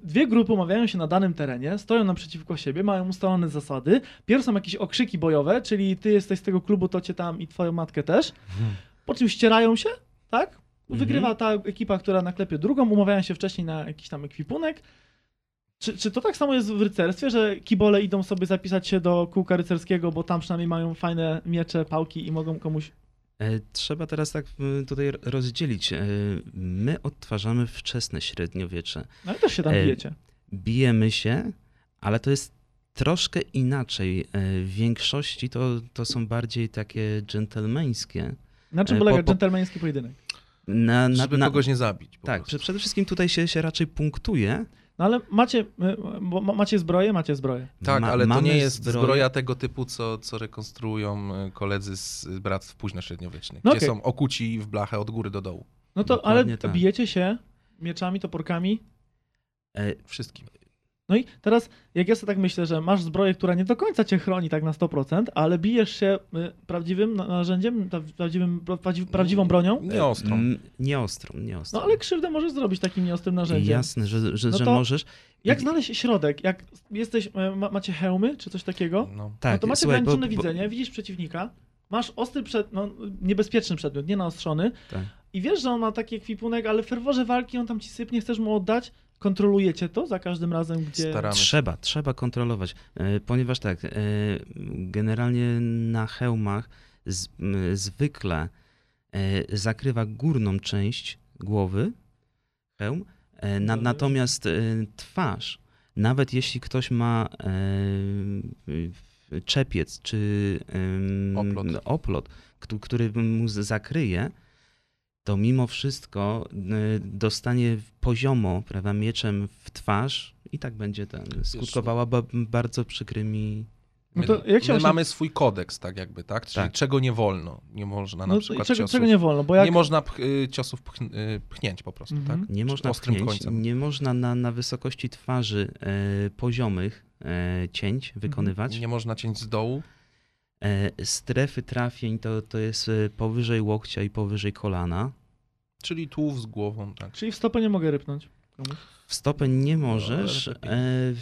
dwie grupy umawiają się na danym terenie, stoją naprzeciwko siebie, mają ustalone zasady. Pierw są jakieś okrzyki bojowe, czyli ty jesteś z tego klubu, to cię tam i twoją matkę też. Po czym ścierają się, tak? Wygrywa ta ekipa, która naklepie drugą, umawiają się wcześniej na jakiś tam ekwipunek. Czy, czy to tak samo jest w rycerstwie, że kibole idą sobie zapisać się do kółka rycerskiego, bo tam przynajmniej mają fajne miecze, pałki i mogą komuś... E, Trzeba teraz tak y, tutaj rozdzielić. E, My odtwarzamy wczesne średniowiecze. No i też się tam E, bijecie. Bijemy się, ale to jest troszkę inaczej. E, W większości to, to są bardziej takie dżentelmeńskie. Na czym e, polega po- po- dżentelmeński pojedynek? Na, na, Żeby na, kogoś nie zabić. po tak, prostu. prze- przede wszystkim tutaj się, się raczej punktuje. No ale macie, bo ma- macie zbroję, macie zbroję. Tak, Ma- ale to nie jest zbroję- zbroja tego typu, co, co rekonstruują y, koledzy z bractw późnośredniowiecznych, No gdzie okej. są okuci w blachę od góry do dołu. No to, Dokładnie ale tak. bijecie się mieczami, toporkami. E, Wszystkim. No i teraz, jak ja sobie tak myślę, że masz zbroję, która nie do końca cię chroni tak na 100%, ale bijesz się y, prawdziwym na- narzędziem, prawdziwym, prawdziw, prawdziwą bronią, Nie ostrą. m, Nie ostrą, nie ostrą. no ale krzywdę możesz zrobić takim nieostrym narzędziem. Jasne, że, że, No że możesz. Jak znaleźć środek? Jak jesteś, e, ma, macie hełmy czy coś takiego? No. Tak, no to macie słuchaj, bo- ograniczone bo- widzenie, widzisz przeciwnika, masz ostry, przed, no, niebezpieczny przedmiot, nie naostrzony Tak. i wiesz, że on ma taki ekwipunek, ale w ferworze walki on tam ci sypnie, chcesz mu oddać, kontrolujecie to za każdym razem, gdzie... Staramy. Trzeba, trzeba kontrolować, e, ponieważ tak, e, generalnie na hełmach z, zwykle e, zakrywa górną część głowy hełm, na, Dobra. natomiast twarz, nawet jeśli ktoś ma czepiec czy Oplot. oplot któ- który mu zakryje, to mimo wszystko y, dostanie poziomo, prawda, mieczem w twarz i tak będzie ten, skutkowała ba- bardzo przykrymi No My, to jak się my właśnie- mamy swój kodeks, tak jakby, tak? Czyli Tak. czego nie wolno. Nie można na No, przykład czego, ciosów... czego nie wolno, bo jak... Nie można pch, y, ciosów pch, y, pchnięć po prostu, Mhm. tak? Nie Czy można ostrym pchnięć, końcem. nie można na, na wysokości twarzy e, poziomych e, cięć wykonywać. Nie można cięć z dołu. E, strefy trafień to, to jest e, powyżej łokcia i powyżej kolana. Czyli tułów z głową, tak. Czyli w stopę nie mogę rypnąć. W stopę nie możesz. ale lepiej. E,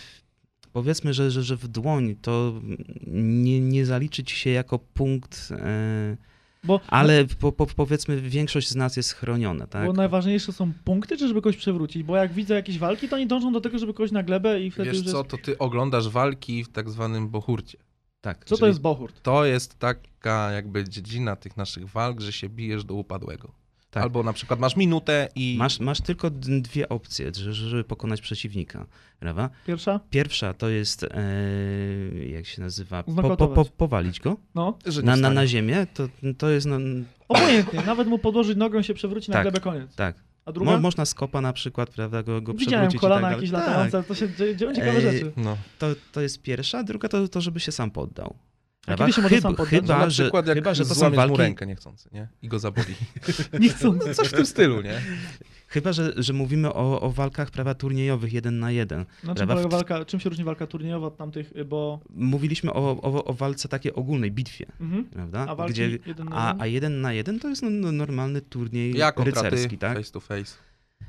powiedzmy, że, że, że w dłoń to nie, nie zaliczy ci się jako punkt, e, Bo, ale po, po, powiedzmy większość z nas jest chroniona, tak? bo najważniejsze są punkty, czy żeby kogoś przewrócić? Bo jak widzę jakieś walki, to oni dążą do tego, żeby kogoś na glebę i wtedy Wiesz już co, jest... to ty oglądasz walki w tak zwanym bohurcie. Tak. Co to jest bohurt? To jest taka jakby dziedzina tych naszych walk, że się bijesz do upadłego. Tak. Albo na przykład masz minutę i Masz, masz tylko dwie opcje, że- żeby pokonać przeciwnika, prawda? Pierwsza? Pierwsza to jest, e, jak się nazywa, po, po, po, powalić go No, na, na, na ziemię, to, to jest, no, obojętnie. Nawet mu podłożyć nogą się przewróci na Tak. glebę, koniec. tak. A druga? Mo, można skopa na przykład, prawda, go, go Widziałem kolana tak jakieś latające, to się dzie- dzieją ciekawe Ej, rzeczy. No. To, to jest pierwsza, druga to, to żeby się sam poddał. A kiedy się może Chyba- sam poddać? Chyba, na że, przykład jak chyba, że to są złamiesz mu walki, rękę niechcący, nie? I go zaboli. Nie chcą. No, coś w tym stylu, nie? Chyba, że, że mówimy o, o walkach prawa turniejowych jeden na jeden. Na czym, W- walka, czym się różni walka turniejowa od tamtych, y, bo... Mówiliśmy o, o, o walce takiej ogólnej, bitwie, Mhm. prawda? A Gdzie, jeden na a, jeden? a jeden na jeden to jest no, no, normalny turniej Ja kontra ty, rycerski, tak? face to face.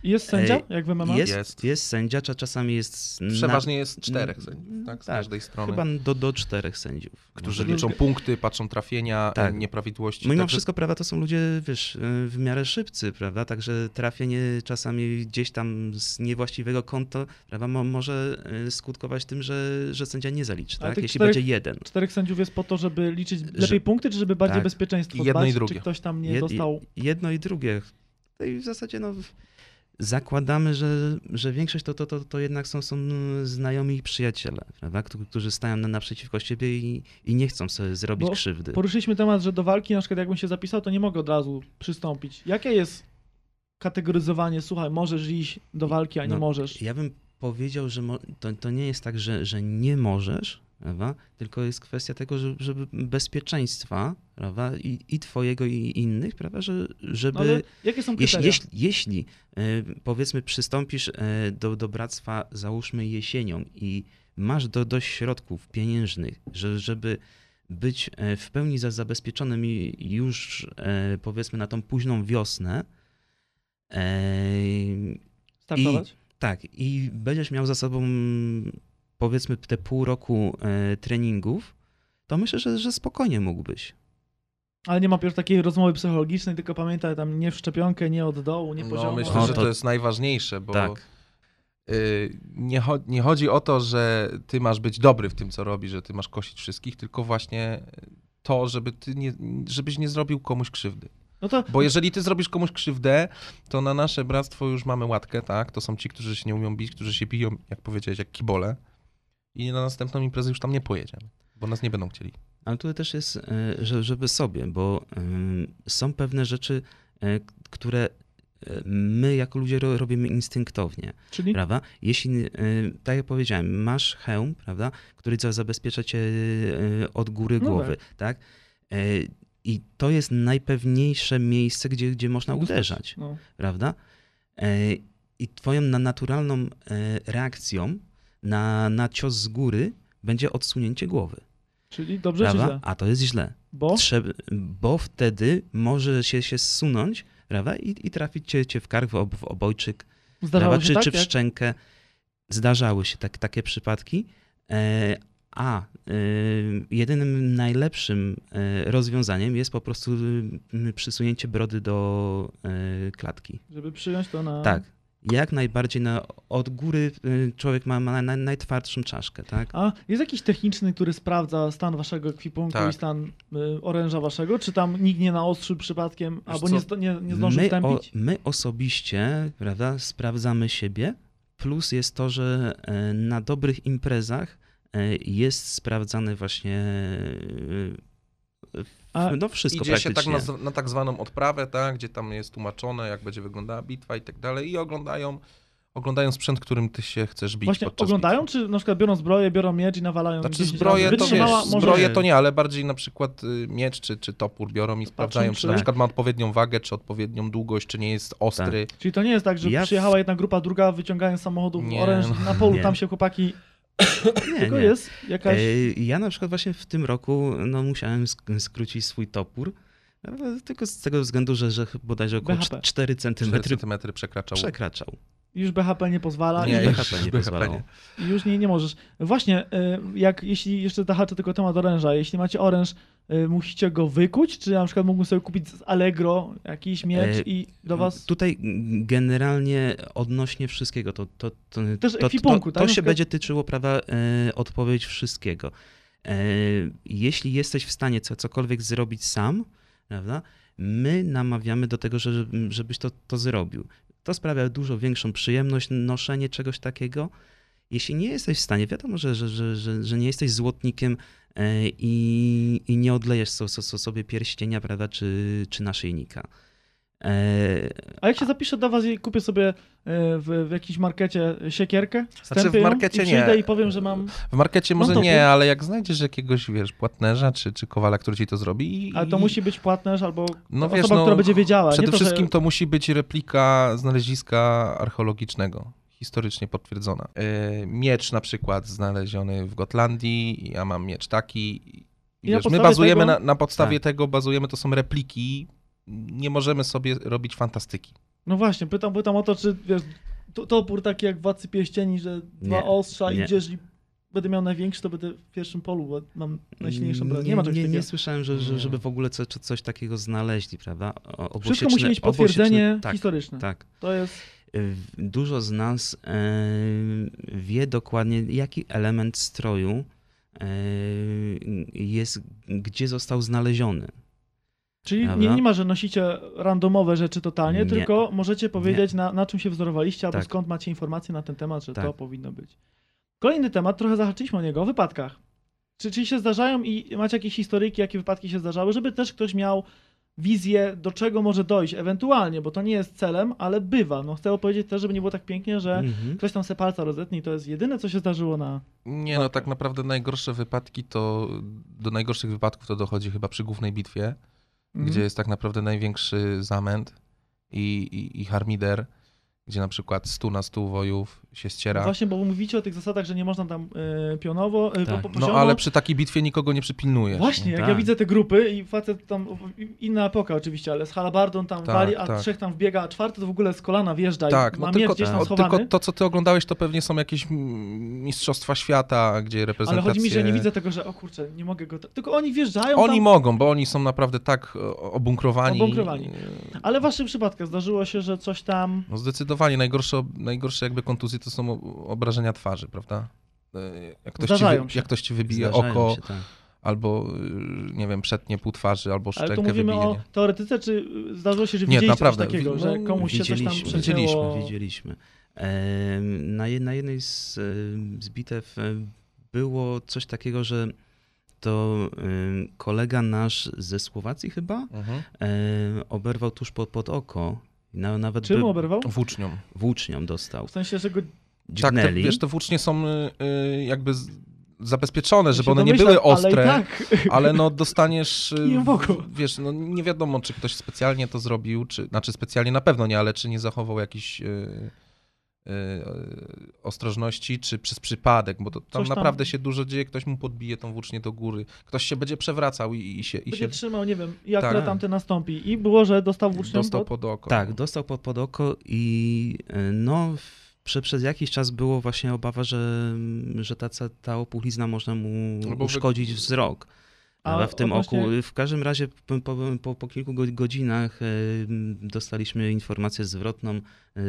Jest sędzia, jak w MMA? Jest, Jest. jest. sędzia, cza- czasami jest na- Przeważnie jest czterech n- sędziów, tak? Z tak, każdej strony. chyba do, do czterech sędziów. Którzy Może- liczą punkty, patrzą trafienia, Tak. tak. nieprawidłowości. Mimo Także wszystko, prawda, to są ludzie, wiesz, y, w miarę szybcy, prawda, także trafienie czasami gdzieś tam z niewłaściwego kąta, prawda, mo, może y, skutkować tym, że, że sędzia nie zaliczy, tak, tych jeśli czterech- będzie jeden. Czterech sędziów jest po to, żeby liczyć Że- lepiej punkty, czy żeby bardziej tak. bezpieczeństwo Jedno dbać, i drugie. czy ktoś tam nie Jed- dostał... Jedno i drugie. No i w zasadzie, no, zakładamy, że, że większość to, to, to, to jednak są, są znajomi i przyjaciele, prawda, którzy, stają na, naprzeciwko siebie i, i nie chcą sobie zrobić Bo krzywdy. Poruszyliśmy temat, że do walki, na przykład jakbym się zapisał, to nie mogę od razu przystąpić. Jakie jest kategoryzowanie, słuchaj, możesz iść do walki, a nie No, możesz? Ja bym powiedział, że to, to nie jest tak, że, że nie możesz, prawda? tylko jest kwestia tego, że- żeby bezpieczeństwa prawda? I, i twojego, i innych, prawda? Że, żeby... No, jakie są Jeśli, kryteria? jeśli, jeśli e, powiedzmy przystąpisz e, do, do bractwa załóżmy jesienią i masz do, dość środków pieniężnych, że, żeby być e, w pełni za, zabezpieczonym i już powiedzmy na tą późną wiosnę, Startować? tak, i będziesz miał za sobą powiedzmy te pół roku e, treningów, to myślę, że, że spokojnie mógłbyś. Ale nie ma już takiej rozmowy psychologicznej, tylko pamiętaj tam nie w szczepionkę, nie od dołu, nie no, poziomo. myślę, O, że to- to jest najważniejsze, bo Tak. y, nie, cho- nie chodzi o to, że ty masz być dobry w tym, co robisz, że ty masz kosić wszystkich, tylko właśnie to, żeby ty nie, żebyś nie zrobił komuś krzywdy. No to Bo jeżeli ty zrobisz komuś krzywdę, to na nasze bractwo już mamy łatkę, tak? To są ci, którzy się nie umią bić, którzy się biją, jak powiedziałeś, jak kibole. I na następną imprezę już tam nie pojedziemy, bo nas nie będą chcieli. Ale tu też jest, e, że- żeby sobie, bo em, są pewne rzeczy, e, które e, my jako ludzie ro- robimy instynktownie, czyli prawda? Jeśli, e, tak jak powiedziałem, masz hełm, prawda, który za- zabezpiecza cię e, od góry No głowy, tak? E, I to jest najpewniejsze miejsce, gdzie, gdzie można Dostać. uderzać, no, prawda? E, I twoją na- naturalną e, reakcją na, na cios z góry będzie odsunięcie głowy, czyli dobrze czy prawda? źle? A to jest źle. Bo Trzeba, bo wtedy może się, się zsunąć, prawda? I, i trafić cię, cię w kark, w, ob, w obojczyk, zdarzało Czy, tak, czy w szczękę. Zdarzały się tak, takie przypadki. E, a e, jedynym najlepszym e, rozwiązaniem jest po prostu przysunięcie brody do e, klatki. żeby przyjąć to na... Tak. Jak najbardziej na, od góry e, człowiek ma, ma naj, najtwardszą czaszkę, tak? A jest jakiś techniczny, który sprawdza stan waszego ekwipunku Tak. i stan y, oręża waszego? Czy tam nikt nie naostrzył przypadkiem, albo co? nie, nie, nie zdążył my, stępić? my osobiście, prawda, sprawdzamy siebie. Plus jest to, że e, na dobrych imprezach e, jest sprawdzany właśnie A no wszystko Idzie się tak na, na tak zwaną odprawę, tak, gdzie tam jest tłumaczone, jak będzie wyglądała bitwa i tak dalej i oglądają, oglądają sprzęt, którym ty się chcesz bić Właśnie oglądają, bitwy. czy na przykład biorą zbroję, biorą miecz i nawalają Znaczy 10 zbroję to, wiesz, może... zbroję to nie, ale bardziej na przykład y, miecz czy, czy topór biorą i sprawdzają, czy, czy- na Tak. przykład ma odpowiednią wagę, czy odpowiednią długość, czy nie jest ostry. Czyli to nie jest tak, że Ja przyjechała jedna grupa, druga wyciągają z samochodu Nie, oręż no. na polu, Nie. tam się chłopaki... Nie, Tylko nie. jest jakaś... E, Ja na przykład właśnie w tym roku no, musiałem sk- skrócić swój topór, e, tylko z tego względu, że, że bodajże około BHP. 4 cm 4 cm przekraczał. przekraczał. Już BHP nie pozwala. Nie, już BHP nie BHP pozwalało. nie. Już nie, nie możesz. Właśnie, y, jak jeśli jeszcze zahaczę tylko temat oręża, jeśli macie oręż, musicie go wykuć, czy na przykład mógłbym sobie kupić z Allegro jakiś miecz E, i do was... Tutaj generalnie odnośnie wszystkiego, to, to, to, Też to, to, to, tak? Na się będzie tyczyło, prawda, e, odpowiedź wszystkiego. E, jeśli jesteś w stanie co, cokolwiek zrobić sam, prawda, my namawiamy do tego, że, żebyś to, to zrobił. To sprawia dużo większą przyjemność noszenie czegoś takiego. Jeśli nie jesteś w stanie, wiadomo, że, że, że, że, nie jesteś złotnikiem i, i nie odlejesz so, so, so sobie pierścienia, prawda, czy, czy naszyjnika. E, A jak się zapiszę do was i kupię sobie y, w, w jakimś markecie siekierkę, Znaczy, w markecie i przyjdę nie. i powiem, że mam... W markecie może nie, ale jak znajdziesz jakiegoś, wiesz, płatnerza czy, czy kowala, który ci to zrobi i... Ale to musi być płatnerz albo No osoba, wiesz, no, która będzie wiedziała. Przede nie to, wszystkim że... to musi być replika znaleziska archeologicznego, historycznie potwierdzona. E, Miecz na przykład znaleziony w Gotlandii, ja mam miecz taki. I Wiesz, my bazujemy tego- na, na podstawie Tak. tego, bazujemy, to są repliki, nie możemy sobie robić fantastyki. No właśnie, pytam, pytam o to, czy wiesz, to, topór taki jak w Władcy Pierścieni, że dwa Nie, ostrza nie. idziesz i będę miał największy, to będę w pierwszym polu, bo mam najsilniejszą broń. Nie, ma czegoś nie, takiego. nie słyszałem, że, że, Nie. żeby w ogóle co, coś takiego znaleźli, prawda? O- Wszystko musi obosieczne- mieć potwierdzenie obosieczne- tak, historyczne. Tak. To jest... Dużo z nas e, wie dokładnie, jaki element stroju e, jest, gdzie został znaleziony. Czyli nie, nie ma, że nosicie randomowe rzeczy totalnie, Nie. tylko możecie powiedzieć, na, na czym się wzorowaliście, albo Tak. skąd macie informacje na ten temat, że to Tak. powinno być. Kolejny temat, trochę zahaczyliśmy o niego, o wypadkach. Czy, czy się zdarzają i macie jakieś historyjki, jakie wypadki się zdarzały, żeby też ktoś miał wizję, do czego może dojść, ewentualnie, bo to nie jest celem, ale bywa. No chcę powiedzieć też, żeby nie było tak pięknie, że Mhm. ktoś tam se palca rozetnie i to jest jedyne, co się zdarzyło na... Nie, no tak naprawdę najgorsze wypadki to, do najgorszych wypadków to dochodzi chyba przy głównej bitwie, Mhm. gdzie jest tak naprawdę największy zamęt i, i, i harmider, gdzie na przykład 100 na 100 wojów się ściera. No Właśnie, bo mówicie o tych zasadach, że nie można tam y, pionowo, y, Tak. po, po, No ale przy takiej bitwie nikogo nie przypilnujesz. Właśnie, jak Tak. ja widzę te grupy i facet tam, inna epoka oczywiście, ale z halabardą tam Tak, wali, a tak. trzech tam wbiega, a czwarty to w ogóle z kolana wjeżdża Tak, i no ma tylko, miecz gdzieś tam schowany. tylko to, co ty oglądałeś, to pewnie są jakieś mistrzostwa świata, gdzie ale reprezentacje... chodzi mi, że nie widzę tego, że o kurczę, nie mogę go... Tylko oni wjeżdżają Oni tam, mogą, bo oni są naprawdę tak o, obunkrowani. Obunkrowani. ale w waszych przypadkach zdarzyło się, że coś tam... No zdecydowanie najgorsze, najgorsze jakby kontuzje to są obrażenia twarzy, prawda? E, Jak ktoś, ci, wy, jak ktoś ci wybije Zdarzają oko, się, tak. albo y, nie wiem, przetnie pół twarzy, albo Ale szczękę tu mówimy wybije. o nie? teoretyce, czy zdarzyło się, że Nie, widzieliście naprawdę. coś takiego, No, że komuś się coś tam widzieliśmy, przecięło... widzieliśmy, Widzieliśmy. Na, na jednej z, z bitew było coś takiego, że to kolega nasz ze Słowacji chyba Mhm. oberwał tuż pod, pod oko. Na, nawet Czym by- oberwał? Włócznią. włócznią dostał. W sensie, że go... Tak, te, Dźgnęli. wiesz, te włócznie są y, y, jakby z, zabezpieczone, żeby one nie były ostre, Ale tak... ale no dostaniesz, y, wiesz, no nie wiadomo, czy ktoś specjalnie to zrobił, czy, znaczy specjalnie na pewno nie, ale czy nie zachował jakiś y, y, y, ostrożności, czy przez przypadek, bo to, tam tam- naprawdę się dużo dzieje, ktoś mu podbije tą włócznię do góry, ktoś się będzie przewracał i, i się, i Będzie się trzymał, nie wiem, jak Tak. tamty nastąpi. I było, że dostał włócznią dostał pod... pod oko. Tak, dostał pod, pod oko i e, no prze, przez jakiś czas było właśnie obawa, że, że ta, ta opuchlizna można mu No bo wy- uszkodzić wzrok. Ale w tym odnośnie- oku, w każdym razie po, po, po, kilku go- godzinach e, dostaliśmy informację zwrotną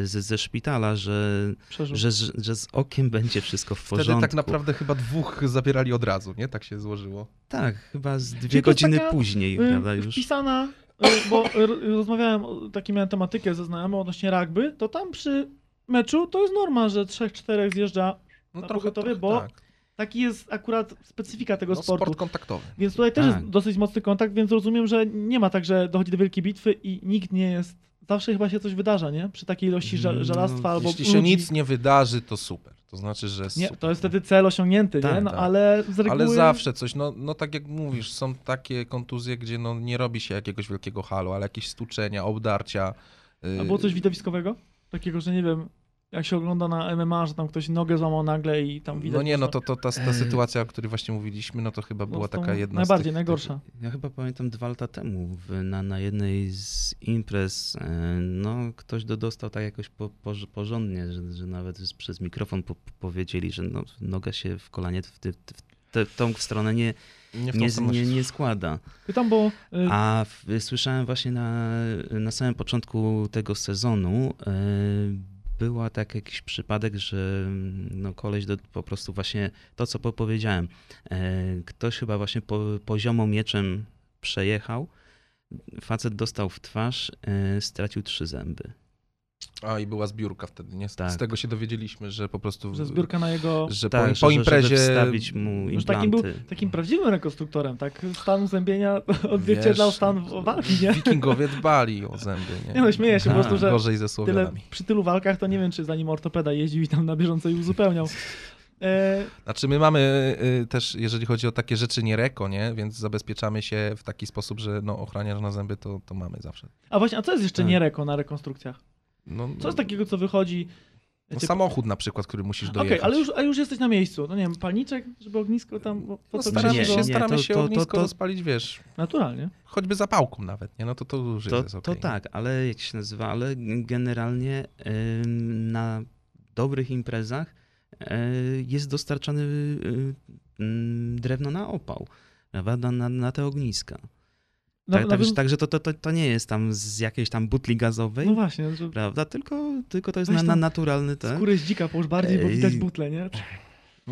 ze, ze szpitala, że, że, że, że z okiem będzie wszystko w Wtedy porządku. tak naprawdę chyba dwóch zabierali od razu, nie? Tak się złożyło. Tak, chyba z dwie godziny taka, później, Y, prawda, już. Wpisana, y, bo r- rozmawiałem, o- taki miałem tematykę ze znajomym odnośnie rugby, to tam przy meczu to jest norma, że trzech, czterech zjeżdża No Na pogotowie, bo- tak. Taki jest akurat specyfika tego No, sportu. sport kontaktowy. Więc tutaj też Tak. jest dosyć mocny kontakt, więc rozumiem, że nie ma tak, że dochodzi do wielkiej bitwy i nikt nie jest. Zawsze chyba się coś wydarza, nie? Przy takiej ilości No, żelastwa albo. Jeśli się ludzi. nic nie wydarzy, to super. To znaczy, że Nie, super. to jest wtedy cel osiągnięty, nie? Tak, No tak. ale z reguły. Ale zawsze coś, no, no tak jak mówisz, są takie kontuzje, gdzie no nie robi się jakiegoś wielkiego halu, ale jakieś stuczenia, obdarcia. y, A było coś widowiskowego? Takiego, że nie wiem, jak się ogląda na MMA, że tam ktoś nogę złamał nagle i tam widać. No nie, no to, to ta, ta sytuacja, o której właśnie mówiliśmy, no to chyba no, była taka jedna Najbardziej, z tych, najgorsza. Ja chyba pamiętam dwa lata temu w, na, na jednej z imprez, e, no ktoś do, dostał tak jakoś po, po, porządnie, że, że nawet przez mikrofon po, powiedzieli, że no, noga się w kolanie w, ty, w te, tą stronę nie, Tych, nie nie, nie, nie składda. Pytam, bo. y, A w, słyszałem właśnie na, na samym początku tego sezonu e, była tak jakiś przypadek, że mm, no koleś do, po prostu właśnie to, co po, powiedziałem. E, ktoś chyba właśnie po, poziomą mieczem przejechał, facet dostał w twarz, e, stracił trzy zęby. A i była zbiórka wtedy, nie? Z, Tak. z tego się dowiedzieliśmy, że po prostu... że zbiórka na jego. Że Tak, po, że- po że- imprezie... Żeby wstawić mu Już takim był implanty. takim prawdziwym rekonstruktorem, tak? Stan uzębienia odzwierciedlał stan w- walki, nie? Wikingowie dbali o zęby, nie? Nie no, śmieję się po Tak. prostu, że Gorzej ze tyle Słowianami. przy tylu walkach to nie wiem, czy zanim ortopeda jeździł i tam na bieżąco ich uzupełniał. E, Znaczy my mamy y, też, jeżeli chodzi o takie rzeczy, nie reko, nie? Więc zabezpieczamy się w taki sposób, że no, ochraniarz na zęby to, to mamy zawsze. a właśnie, a co jest jeszcze Tak. nie reko na rekonstrukcjach? No, Co jest takiego, co wychodzi? no, samochód na przykład, który musisz Okej, dojechać. ale już, a już jesteś na miejscu. No nie wiem, palniczek, żeby ognisko tam... bo Po No, co staramy Nie, się, nie, staramy to- się to- to- ognisko to- rozpalić, wiesz, Naturalnie. choćby zapałką nawet, nie? No to to już To, jest to okej. tak, ale jak się nazywa, ale generalnie ym, na dobrych imprezach jest dostarczany drewno na opał, prawda, na, na, na te ogniska. Na, Tak, na, także także to, to, to, to nie jest tam z jakiejś tam butli gazowej, no właśnie, że prawda, tylko, tylko to jest na, na naturalny ten. skóry z dzika połóż bardziej, bo widać butle, nie?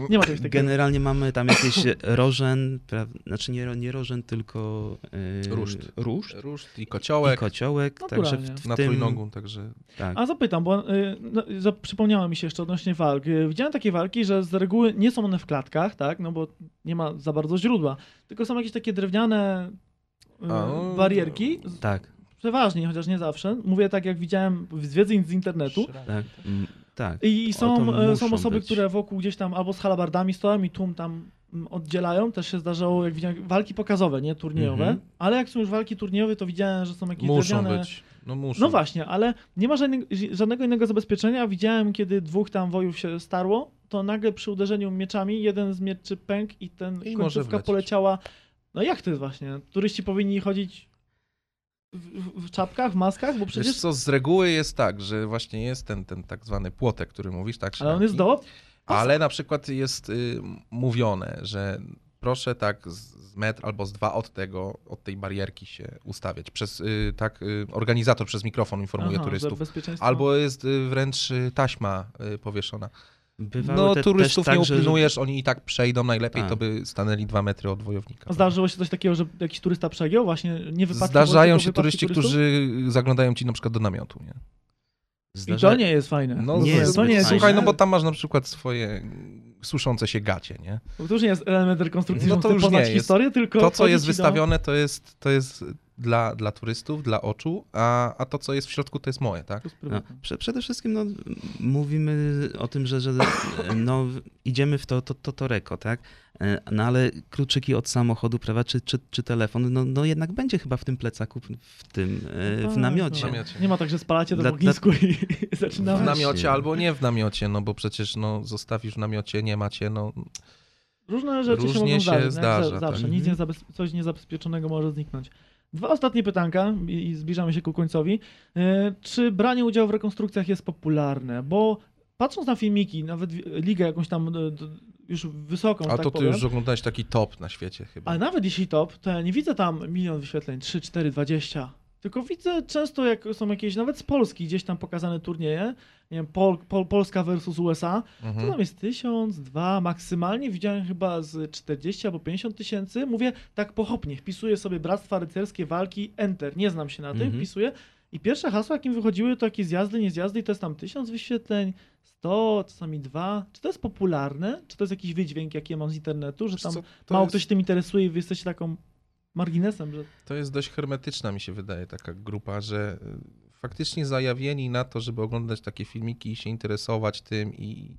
Nie ma czegoś takiego. Generalnie mamy tam jakieś rożen, pra, znaczy nie, nie rożen, tylko yy, Ruszt. ruszt Ruszt i i kociołek kociołek, także w, w na tym, trójnogu, także tak. A zapytam, bo y, no, przypomniało mi się jeszcze odnośnie walk. Y, Widziałem takie walki, że z reguły nie są one w klatkach, tak? No bo nie ma za bardzo źródła, tylko są jakieś takie drewniane A, no, barierki. Tak, Przeważnie, chociaż nie zawsze. Mówię tak, jak widziałem z wiedzy z internetu. tak, mm, tak. I są, e, są osoby, być. które wokół gdzieś tam albo z halabardami stoją i tłum tam mm, oddzielają. Też się zdarzało, jak widziałem, walki pokazowe, nie turniejowe. Mhm. Ale jak są już walki turniejowe, to widziałem, że są jakieś muszą drewniane... być. No muszą. No właśnie, ale nie ma żadnego, żadnego innego zabezpieczenia. Widziałem, kiedy dwóch tam wojów się starło, to nagle przy uderzeniu mieczami jeden z mieczy pękł i ten I końcówka poleciała. No jak to jest właśnie? Turyści powinni chodzić w, w, czapkach, w maskach, bo Wiesz przecież... co, z reguły jest tak, że właśnie jest ten, ten tak zwany płotek, który mówisz, tak? Ale on jest do... Ale na przykład jest y, mówione, że proszę tak z, metr albo z dwa od tego, od tej barierki się ustawiać. Przez, y, tak, y, organizator przez mikrofon informuje Aha, turystów. Albo jest y, wręcz y, taśma y, powieszona. Bywały No te, turystów nie tak, że- upilnujesz, oni i tak przejdą, najlepiej Tak. to by stanęli dwa metry od wojownika. A Zdarzyło się coś takiego, że jakiś turysta przegiął? Właśnie nie wypadki, Zdarzają się turyści, turystów? którzy zaglądają ci na przykład do namiotu. Nie? I Zdarza... to nie jest fajne. No, Nie jest to nie jest fajne. Słuchaj, no fajne. bo tam masz na przykład swoje suszące się gacie, nie? Bo to już nie jest element rekonstrukcji, No że to już poznać nie jest. historię, tylko To, co jest ci do- wystawione, to jest, to jest dla, dla turystów, dla oczu, a, a to, co jest w środku, to jest moje, tak? No, przede wszystkim no, mówimy o tym, że, że no, idziemy w to, to, to, to reko, tak? E, No ale kluczyki od samochodu, prawda, czy, czy, czy telefon, no, no jednak będzie chyba w tym plecaku, w tym, e, Tak, w namiocie. W namiocie. Nie ma tak, że spalacie to Dla- w ognisku i W zaczynamy. Właśnie. namiocie albo nie w namiocie, no bo przecież no, zostawisz w namiocie, nie macie, no Różne rzeczy się Różnie mogą się zdarzyć. no jak zdarza, za- Zawsze. tak. Nic Mhm. niezabez... Coś niezabezpieczonego może zniknąć. Dwa ostatnie pytanka i zbliżamy się ku końcowi. E, Czy branie udziału w rekonstrukcjach jest popularne? Bo patrząc na filmiki, nawet ligę jakąś tam e, już wysoką, a tak to ty powiem, już oglądałeś taki top na świecie chyba. ale nawet jeśli top, to ja nie widzę tam milion wyświetleń, 3, 4, 20. Tylko widzę często, jak są jakieś, nawet z Polski gdzieś tam pokazane turnieje, nie wiem, Pol, Pol, Polska versus USA, to Mhm. tam jest tysiąc, dwa, maksymalnie widziałem chyba z 40 albo 50 tysięcy. Mówię tak pochopnie, wpisuję sobie Bractwa Rycerskie Walki, Enter, nie znam się na tym, Mhm. wpisuję I pierwsze hasła, jakim wychodziły, to jakieś zjazdy, nie zjazdy i to jest tam tysiąc wyświetleń, 100, czasami dwa. Czy to jest popularne? Czy to jest jakiś wydźwięk, jaki ja mam z internetu, że tam co, to mało jest, ktoś się tym interesuje i wy jesteście taką marginesem, że To jest dość hermetyczna, mi się wydaje, taka grupa, że faktycznie zajawieni na to, żeby oglądać takie filmiki i się interesować tym i,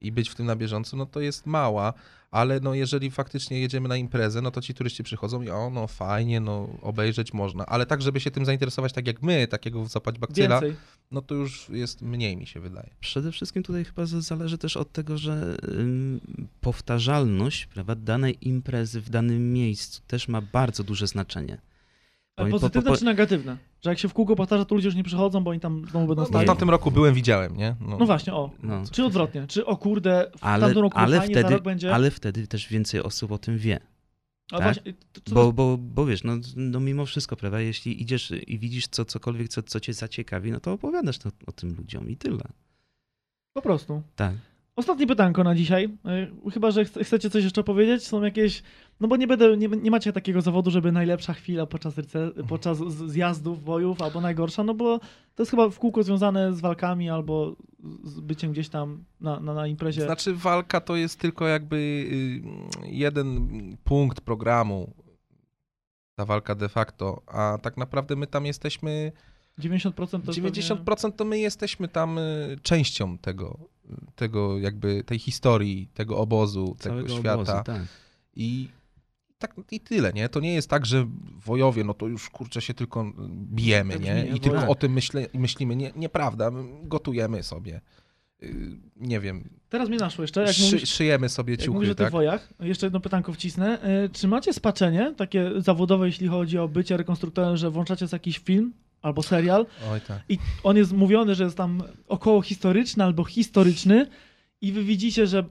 i być w tym na bieżąco, no to jest mała, ale no jeżeli faktycznie jedziemy na imprezę, no to ci turyści przychodzą i o, no fajnie, no obejrzeć można, ale tak, żeby się tym zainteresować tak jak my, takiego zapać bakcyla, więcej. no to już jest mniej, mi się wydaje. Przede wszystkim tutaj chyba zależy też od tego, że ym, powtarzalność prawda, danej imprezy w danym miejscu też ma bardzo duże znaczenie. A Bo- bo- Pozytywne po- czy negatywne? Że jak się w kółko powtarza, to ludzie już nie przychodzą, bo oni tam znowu będą No, no, w tamtym roku byłem, widziałem, nie? No właśnie, o. No. Czy odwrotnie? Czy o kurde, w Ale, tamtym roku ale, fajnie, wtedy, rok będzie... ale wtedy też więcej osób o tym wie. A tak? właśnie, to, to, Bo, bo, bo wiesz, no, no mimo wszystko, prawda, jeśli idziesz i widzisz co, cokolwiek, co, co cię zaciekawi, no to opowiadasz to, o tym ludziom i tyle. po prostu. Tak. Ostatnie pytanko na dzisiaj. Y, Chyba, że ch- chcecie coś jeszcze powiedzieć? Są jakieś. No bo nie będę, nie, nie macie takiego zawodu, żeby najlepsza chwila podczas, ryce, podczas zjazdów, bojów, albo najgorsza, no bo to jest chyba w kółko związane z walkami albo z byciem gdzieś tam na, na, na imprezie. Znaczy walka to jest tylko jakby y, jeden punkt programu, ta walka de facto, a tak naprawdę my tam jesteśmy, 90% to jest 90% to my jesteśmy tam y, częścią tego, tego jakby tej historii, tego obozu, Całego tego świata obozu, tak. i tak i tyle, nie? To nie jest tak, że wojowie, no to już kurczę się tylko bijemy, Tak nie? I tylko woja. o tym myśle, myślimy. Nie, nieprawda, gotujemy sobie. Y, Nie wiem, Teraz mnie naszło jeszcze, jak szy, mówisz, szyjemy sobie jak mówisz ciuchy, o tych tak? wojach, jeszcze jedno pytanko wcisnę. Y, Czy macie spaczenie takie zawodowe, jeśli chodzi o bycie rekonstruktorem, że włączacie jakiś film albo serial Oj tak. i on jest mówiony, że jest tam około historyczny albo historyczny i wy widzicie, że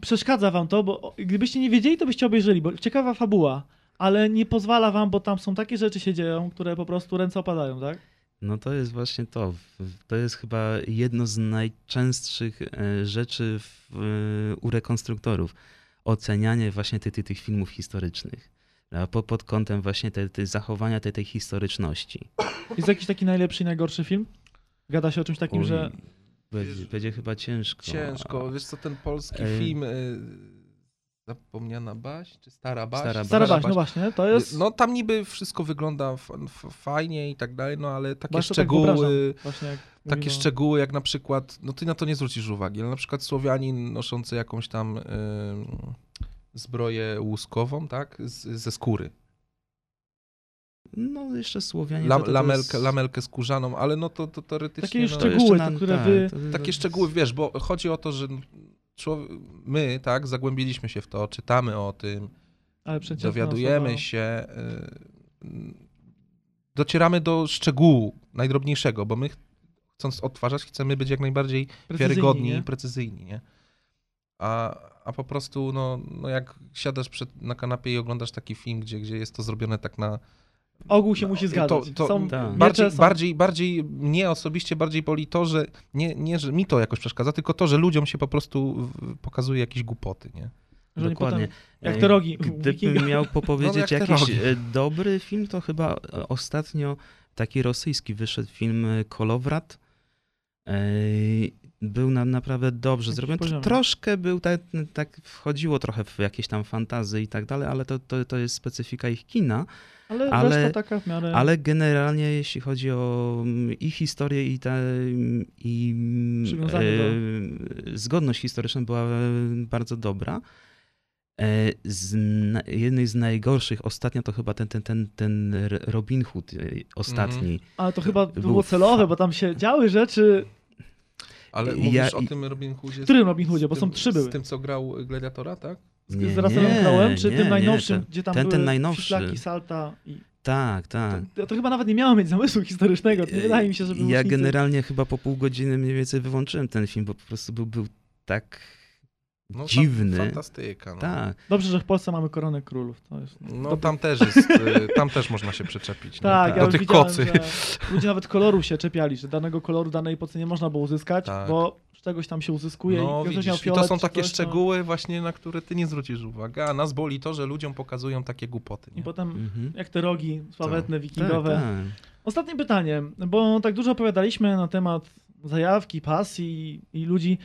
przeszkadza wam to, bo gdybyście nie wiedzieli, to byście obejrzeli, bo ciekawa fabuła, ale nie pozwala wam, bo tam są takie rzeczy się dzieją, które po prostu ręce opadają, tak? No to jest właśnie to. To jest chyba jedno z najczęstszych e, rzeczy w, e, u rekonstruktorów. Ocenianie właśnie tych, tych, tych filmów historycznych. Po, pod kątem właśnie te, te zachowania tej, tej historyczności. Jest jakiś taki najlepszy i najgorszy film? Gada się o czymś takim, Oj, że Będzie, będzie chyba ciężko. Ciężko. Wiesz co, ten polski Ej. film y, Zapomniana Baś, czy Stara Baś? Stara Stara Baś. Baś, no właśnie, to jest... No tam niby wszystko wygląda f- f- fajnie i tak dalej, no ale takie Baś tak szczegóły, jak takie szczegóły jak na przykład, no ty na to nie zwrócisz uwagi, ale na przykład Słowianin noszący jakąś tam y, zbroję łuskową, tak, z, ze skóry. No jeszcze Słowianie. La, to, to lamelkę, jest... lamelkę skórzaną, ale no to, to teoretycznie... Takie no, szczegóły, które tak, wy- to- Takie szczegóły, wiesz, bo chodzi o to, że człowiek, my, tak, zagłębiliśmy się w to, czytamy o tym, Ale przecież dowiadujemy no, się, y, docieramy do szczegółu najdrobniejszego, bo my ch- chcąc odtwarzać, chcemy być jak najbardziej precyzyjni, wiarygodni nie? i precyzyjni, nie? A, a po prostu, no, no jak siadasz przed, na kanapie i oglądasz taki film, gdzie, gdzie jest to zrobione tak na... Ogół się No, musi to- zgadzać. to- są Tak. Bardziej, są... bardziej, bardziej mnie osobiście bardziej boli to, że nie, nie, że mi to jakoś przeszkadza, tylko to, że ludziom się po prostu pokazuje jakieś głupoty, nie? że Dokładnie. Potem, jak E, te rogi. Gdybym miał popowiedzieć No, jakiś e, dobry film, to chyba e, ostatnio taki rosyjski wyszedł film Kolowrat. Był na, naprawdę dobrze Jakiś zrobiony. Troszkę był tak, tak, wchodziło trochę w jakieś tam fantazy i tak dalej, ale to, to, to jest specyfika ich kina. Ale, ale- reszta taka w miarę... Ale generalnie jeśli chodzi o mm, i historię, i, te, i mm, e, zgodność historyczna była e, bardzo dobra. E, Z na, jednej z najgorszych, ostatnio to chyba ten, ten, ten, ten Robin Hood e, ostatni. Ale to chyba Był było celowe, bo tam się działy rzeczy... Ale Ja- mówisz o i- tym Robin Hoodzie? W którym Robin Hoodzie? Bo tym- są trzy były. Z tym, co grał Gladiatora, tak? Z, Nie, z Russellem nie, Crowe'em, czy nie, tym nie, najnowszym, ten- gdzie tam ten- ten były najnowszy. Fiszlaki, salta i... Tak, tak. To, to chyba nawet nie miało mieć zamysłu historycznego. Nie wydaje mi się, żeby Ja łucznicy- generalnie chyba po pół godziny mniej więcej wyłączyłem ten film, bo po prostu był, był tak No, dziwny. Fantastyka. No. Tak. Dobrze, że w Polsce mamy koronę królów. To jest... No dobry- tam też jest, y, tam też można się przyczepić. nie? Tak, ja Do tych kocy. że ludzie nawet koloru się czepiali, że danego koloru, danej epoce nie można było uzyskać, Tak. bo czegoś tam się uzyskuje No i widzisz, miał i to fiolet, są takie coś, no. szczegóły właśnie, na które ty nie zwrócisz uwagi, a nas boli to, że ludziom pokazują takie głupoty. I Nie? potem Mhm. jak te rogi sławetne, wikingowe. Tak, tak. Ostatnie pytanie, bo tak dużo opowiadaliśmy na temat zajawki, pasji i ludzi.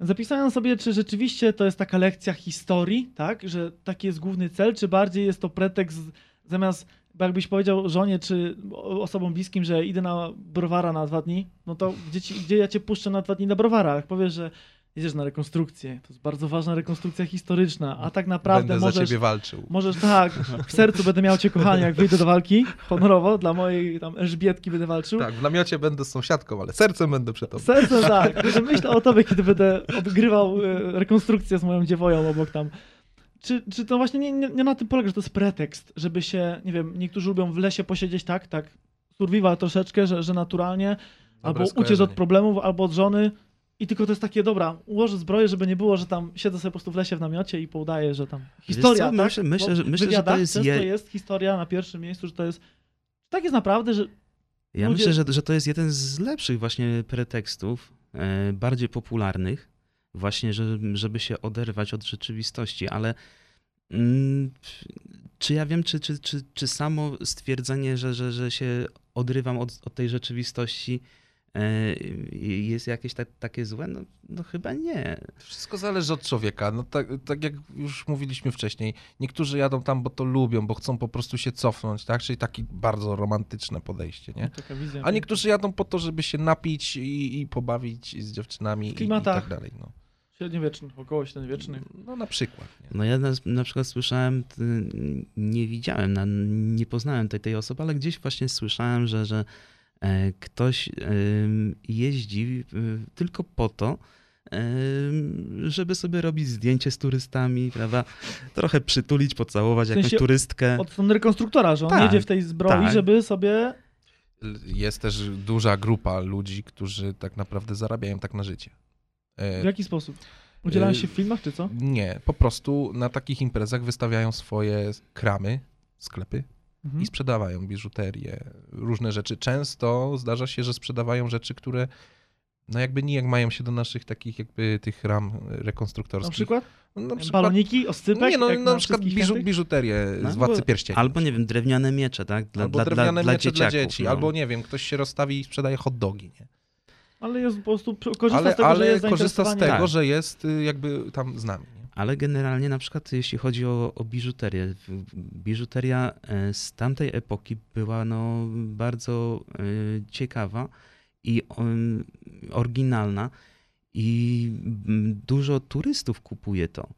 Zapisałem sobie, czy rzeczywiście to jest taka lekcja historii, tak? Że taki jest główny cel, czy bardziej jest to pretekst zamiast, bo jakbyś powiedział żonie czy osobom bliskim, że idę na browara na dwa dni, no to gdzie, ci, gdzie ja cię puszczę na dwa dni na browara? Jak powiesz, że jedziesz na rekonstrukcję, to jest bardzo ważna rekonstrukcja historyczna, a tak naprawdę Będę możesz... za ciebie walczył. Możesz tak, w sercu będę miał cię kochanie, jak wyjdę do walki, honorowo, dla mojej tam Elżbietki będę walczył. Tak, w namiocie będę z sąsiadką, ale sercem będę przy tobie. Sercem tak, myślał o tobie, kiedy będę odgrywał e, rekonstrukcję z moją dziewoją obok tam. Czy, czy to właśnie nie, nie, nie na tym polega, że to jest pretekst, żeby się, nie wiem, niektórzy lubią w lesie posiedzieć tak, tak, survival troszeczkę, że, że naturalnie, albo uciec od problemów, albo od żony i tylko to jest takie, dobra, ułożę zbroję, żeby nie było, że tam siedzę sobie po prostu w lesie w namiocie i poudaję, że tam historia, tak? myślę- myślę, że- myślę, że to jest często je- jest historia na pierwszym miejscu, że to jest, tak jest naprawdę, że Ja Ludzie- myślę, że, że to jest jeden z lepszych właśnie pretekstów, e, bardziej popularnych, właśnie, że, żeby się oderwać od rzeczywistości, ale mm, czy ja wiem, czy, czy, czy, czy samo stwierdzenie, że, że, że się odrywam od, od tej rzeczywistości jest jakieś tak, takie złe? No, no chyba nie. Wszystko zależy od człowieka. No tak, tak jak już mówiliśmy wcześniej, niektórzy jadą tam, bo to lubią, bo chcą po prostu się cofnąć, tak? Czyli takie bardzo romantyczne podejście, nie? taka wizja. A niektórzy jadą po to, żeby się napić i, i pobawić z dziewczynami i, i klimatach. tak dalej. No, Średniowiecznych, około średniowiecznych. no na przykład. Nie? No ja na, na przykład słyszałem, nie widziałem, nie poznałem tej, tej osoby, ale gdzieś właśnie słyszałem, że, że e, ktoś em, jeździ e, tylko po to, żeby sobie robić zdjęcie z turystami, prawda? Trochę przytulić, pocałować W sensie jakąś turystkę. Od strony rekonstruktora, że on Tak, jedzie w tej zbroi, tak. żeby sobie... Jest też duża grupa ludzi, którzy tak naprawdę zarabiają tak na życie. E, W jaki sposób? Udzielają się w filmach, czy co? Nie, po prostu na takich imprezach wystawiają swoje kramy, sklepy Mhm. i sprzedawają biżuterię, różne rzeczy. Często zdarza się, że sprzedawają rzeczy, które no jakby nijak mają się do naszych takich jakby tych ram rekonstruktorskich. Na przykład? No, na Baloniki, oscypek? nie, no, jak na przykład biżu, biżuterię No, z Władcy albo- Pierścieni. Albo, nie wiem, drewniane miecze, tak? Dla, albo dla, drewniane dla, dla miecze dla dzieci, no. albo nie wiem, ktoś się rozstawi i sprzedaje hot dogi, nie? Ale jest po prostu, korzysta Ale, z tego, że ale jest korzysta z tego, Tak. że jest y, jakby tam z nami. Ale generalnie na przykład jeśli chodzi o, o biżuterię, biżuteria e, z tamtej epoki była no, bardzo e, ciekawa i oryginalna i dużo turystów kupuje to.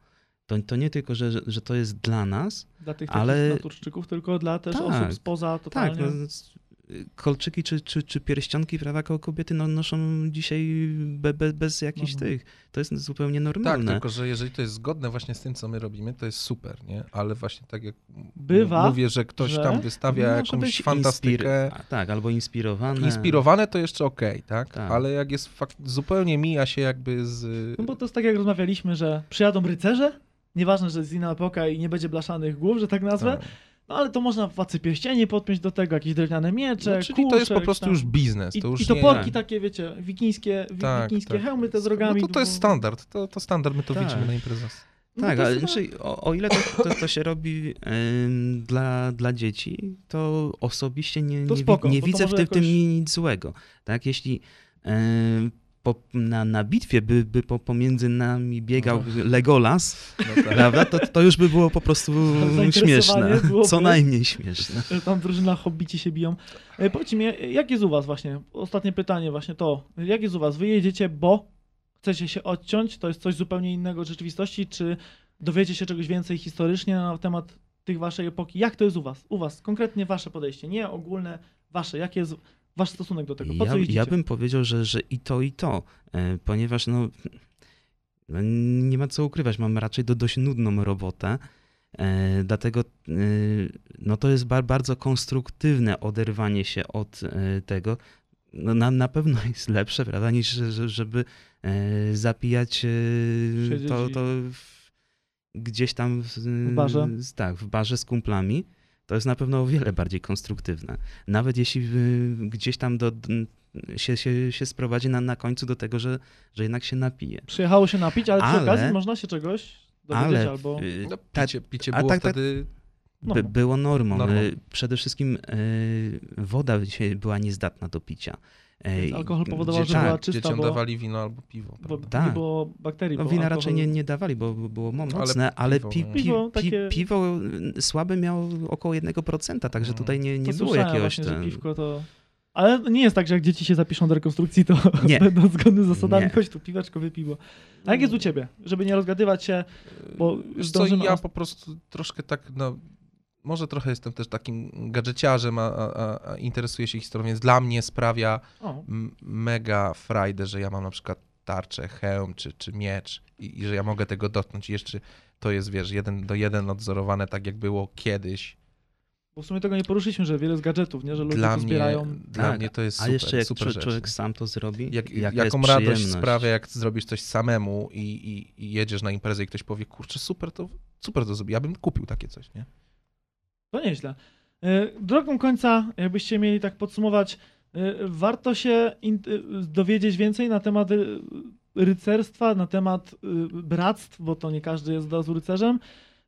To, to nie tylko, że, że, to jest dla nas, Dla tych ale- naturszczyków, tylko dla też Tak. osób spoza totalnie. tak, no, kolczyki czy, czy, czy pierścionki, prawda, ko- kobiety no, noszą dzisiaj be, be, bez jakichś Mhm. tych, to jest zupełnie Tak, normalne. tylko że jeżeli to jest zgodne właśnie z tym, co my robimy, to jest super, nie? Ale właśnie tak jak Bywa, mówię, że ktoś że tam wystawia jakąś fantastykę. inspir- tak, albo inspirowane. Inspirowane to jeszcze okej, tak? Tak. Ale jak jest fakt, zupełnie mija się jakby z... No bo to jest tak jak rozmawialiśmy, że przyjadą rycerze, nieważne, że jest inna epoka i nie będzie blaszanych głów, że tak nazwę, Tak. No ale to można władcy pierścieni podpiąć do tego, jakieś drewniane miecze, No, czyli to jest po prostu tam. już biznes. I, To już I nie... toporki takie, wiecie, wikińskie, wi- Tak, wikińskie tak. hełmy te z rogami. No to, to jest standard, to, to standard, my to Tak. widzimy na imprezach. No Tak, ale jest- znaczy, o, o ile to, to, to się robi dla, dla dzieci, to osobiście nie, To nie, spoko, nie widzę w tym, tym jakoś- nic złego. Tak, jeśli po, na, na bitwie by, by po, pomiędzy nami biegał Legolas, No tak. prawda, to, to już by było po prostu śmieszne. byłoby- Co najmniej śmieszne. tam drużyna hobbici się biją. E, Powiedzcie mi, jak jest u was właśnie? Ostatnie pytanie właśnie to. Jak jest u was? Wy jedziecie, bo chcecie się odciąć? To jest coś zupełnie innego od rzeczywistości? Czy dowiecie się czegoś więcej historycznie na temat tych waszej epoki? Jak to jest u was? U was, konkretnie wasze podejście, nie ogólne, wasze. Jaki jest wasz stosunek do tego? Po co Ja, jeździcie? ja bym powiedział, że, że i to, i to, e, ponieważ no, no, nie ma co ukrywać, mam raczej do, dość nudną robotę, e, dlatego e, no, to jest ba, bardzo konstruktywne oderwanie się od tego. No, na, na pewno jest lepsze, prawda, niż że- żeby zapijać to, to w, gdzieś tam w, W barze? tak, w barze z kumplami. To jest na pewno o wiele bardziej konstruktywne. Nawet jeśli y, gdzieś tam do, się, się, się sprowadzi na, na końcu do tego, że, że jednak się napije. Przyjechało się napić, ale przy Ale- okazji można się czegoś dowiedzieć Ale albo... y, No, picie, picie a było tak, tak- wtedy No, by, było normą. Normą. E, Przede wszystkim woda była niezdatna do picia. Więc alkohol powodował, gdzie- że tak, była czysta, Dzieciom bo, dawali wino albo piwo. bo? Tak. nie było bakterii. No, bo wina alkohol- raczej nie, nie dawali, bo było mocne, ale, piwo, pi, no. pi, Piwo pi, takie- piwo y, słabe miało około 1%, także Mm. tutaj nie, nie To było jakiegoś... właśnie, ten- piwko to... Ale nie jest tak, że jak dzieci się zapiszą do rekonstrukcji, to Nie. będą zgodne z zasadami, Nie. chodź tu piweczko, wypiwo. A jak jest u ciebie? Żeby nie rozgadywać się, bo Wiesz co, ja o- po prostu troszkę tak, no, może trochę jestem też takim gadżeciarzem, a, a, a- a interesuję się historią, więc dla mnie sprawia mega frajdę, że ja mam na przykład tarczę, hełm czy, czy miecz i, i że ja mogę tego dotknąć. I jeszcze to jest, wiesz, jeden do jeden odzorowane tak, jak było kiedyś. bo w sumie tego nie poruszyliśmy, że wiele z gadżetów, nie? Że ludzie Dla to mnie, zbierają. dla Tak, mnie to jest A super, jeszcze jak super rzecz. człowiek sam to zrobi, Jak, jaką jest radość sprawia, jak zrobisz coś samemu i, i, i jedziesz na imprezę i ktoś powie, kurczę, super to, super to zrobi. Ja bym kupił takie coś, nie? To nieźle. E, Drogą końca, jakbyście mieli tak podsumować, e, warto się e, dowiedzieć więcej na temat rycerstwa, na temat bractw, bo to nie każdy jest od razu rycerzem.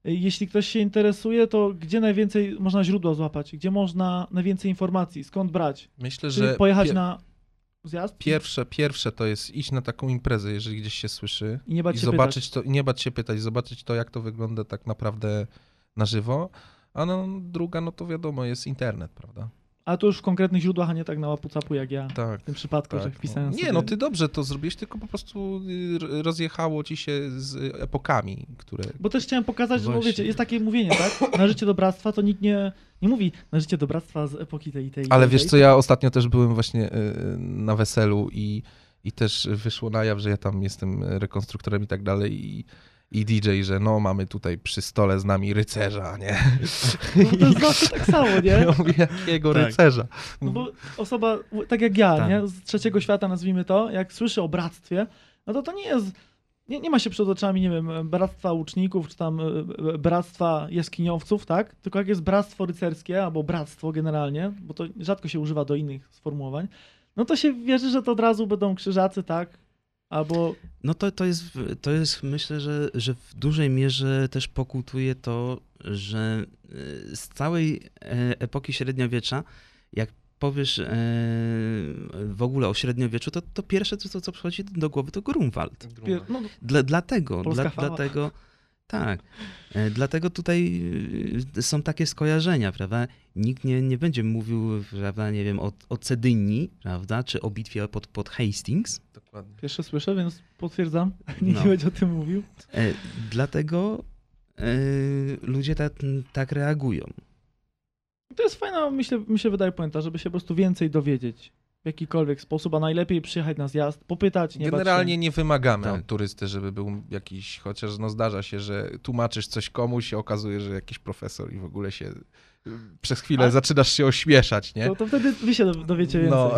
Jeśli ktoś się interesuje, to gdzie najwięcej można źródła złapać? Gdzie można najwięcej informacji? Skąd brać? Myślę, że pojechać na zjazd? pierwsze, pierwsze to jest iść na taką imprezę, jeżeli gdzieś się słyszy I nie bać i się zobaczyć pytać. to, nie bać się pytać, zobaczyć to, jak to wygląda tak naprawdę na żywo. A no, druga, no to wiadomo, jest internet, prawda? A to już w konkretnych źródłach, a nie tak na łapu-capu jak ja. Tak. W tym przypadku, że Tak, wpisałem no. Nie, sobie... no ty dobrze to zrobiłeś, tylko po prostu y, rozjechało ci się z epokami, które... Bo też chciałem pokazać, że no Właśnie. wiecie, jest takie mówienie, tak? Na życie do bractwa to nikt nie, nie mówi na życie do bractwa z epoki tej i tej. Ale tej, wiesz tej. co, ja ostatnio też byłem właśnie y, na weselu i, i też wyszło na jaw, że ja tam jestem rekonstruktorem i tak dalej i, i DJ, że no mamy tutaj przy stole z nami rycerza, nie? No to jest zawsze tak samo, nie? Ja mówię, jakiego Tak. rycerza? No bo osoba, tak jak ja, Tak. nie? Z trzeciego świata nazwijmy to, jak słyszy o bractwie, no to to nie jest... Nie, nie ma się przed oczami, nie wiem, bractwa łuczników, czy tam e, e, bractwa jaskiniowców, tak? Tylko jak jest bractwo rycerskie, albo bractwo generalnie, bo to rzadko się używa do innych sformułowań, no to się wierzy, że to od razu będą krzyżacy, tak? Albo No to, to, jest, to jest, myślę, że, że w dużej mierze też pokutuje to, że e, z całej e, epoki średniowiecza, jak powiesz e, w ogóle o średniowieczu, to, to pierwsze, co, co przychodzi do głowy, to Grunwald. pier- no, Dla, dlatego, dla, dlatego, tak, e, dlatego tutaj e, są takie skojarzenia, prawda? Nikt nie, nie będzie mówił, prawda, nie wiem, o, o Cedynii, prawda, czy o bitwie pod, pod Hastings, Dokładnie. Pierwsze słyszę, więc potwierdzam. Nikt No. nie będzie o tym mówił. E, dlatego e, ludzie tak, tak reagują. To jest fajna, myślę, mi się wydaje puenta, żeby się po prostu więcej dowiedzieć. W jakikolwiek sposób, a najlepiej przyjechać na zjazd, popytać, nie Generalnie nie wymagamy Tak. od turysty, żeby był jakiś, chociaż no zdarza się, że tłumaczysz coś komuś, się okazuje, że jakiś profesor i w ogóle się przez chwilę A- zaczynasz się ośmieszać, nie? To, to wtedy wy się dowiecie więcej. No,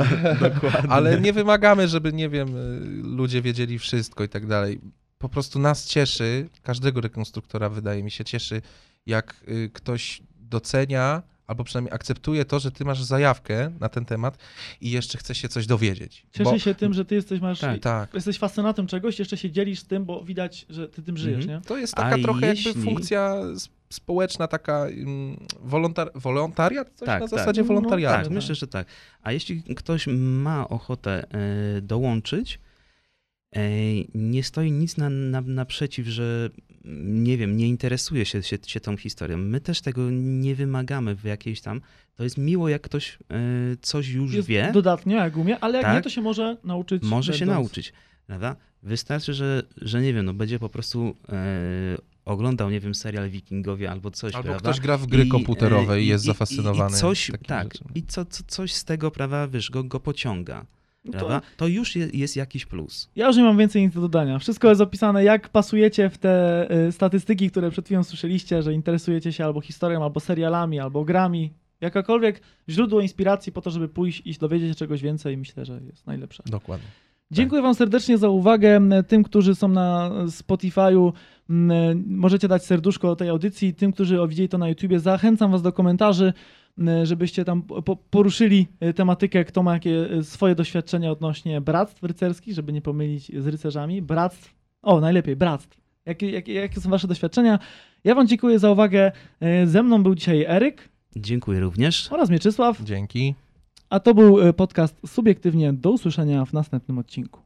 ale nie wymagamy, żeby, nie wiem, y, ludzie wiedzieli wszystko i tak dalej. Po prostu nas cieszy, każdego rekonstruktora wydaje mi się cieszy, jak y, ktoś docenia albo przynajmniej akceptuje to, że ty masz zajawkę na ten temat i jeszcze chce się coś dowiedzieć. Cieszę Bo- się tym, że ty jesteś, masz, Tak. Tak. jesteś fascynatem czegoś, jeszcze się dzielisz z tym, bo widać, że ty tym żyjesz, Mhm. nie? To jest A taka trochę jakby jeśli- funkcja s- społeczna, taka mm, wolontar wolontariat? Coś Tak, na tak. zasadzie No, wolontariatu. Tak, myślę, że tak. A jeśli ktoś ma ochotę e, dołączyć, e, nie stoi nic na, na, naprzeciw, że nie wiem, nie interesuje się, się, się tą historią. My też tego nie wymagamy w jakiejś tam. To jest miło, jak ktoś e, coś już Jest wie, dodatnio, jak umie, ale jak Tak. nie, to się może nauczyć. może się nauczyć. Prawda? Wystarczy, że, że nie wiem, no będzie po prostu e, oglądał, nie wiem, serial Wikingowie albo coś, Albo prawda? ktoś gra w gry I, komputerowe e, i jest zafascynowany I, coś, tak, rzeczami. i co, co, coś z tego, prawda, wiesz, go, go pociąga. No to Prawda? To już je, jest jakiś plus. Ja już nie mam więcej nic do dodania. Wszystko jest opisane, jak pasujecie w te y, statystyki, które przed chwilą słyszeliście, że interesujecie się albo historią, albo serialami, albo grami. Jakakolwiek źródło inspiracji po to, żeby pójść i dowiedzieć się czegoś więcej, myślę, że jest najlepsze. Dokładnie. Dziękuję Wam serdecznie za uwagę. Tym, którzy są na Spotify'u, m, możecie dać serduszko tej audycji. Tym, którzy widzieli to na YouTubie, zachęcam Was do komentarzy, żebyście tam po- poruszyli e, tematykę, kto ma jakie e, swoje doświadczenia odnośnie bractw rycerskich, żeby nie pomylić z rycerzami. Bractw, o najlepiej, bractw. Jakie, jakie, jakie są wasze doświadczenia? Ja wam dziękuję za uwagę. E, Ze mną był dzisiaj Eryk Dziękuję również. oraz Mieczysław, Dzięki. a to był e, podcast Subiektywnie. Do usłyszenia w następnym odcinku.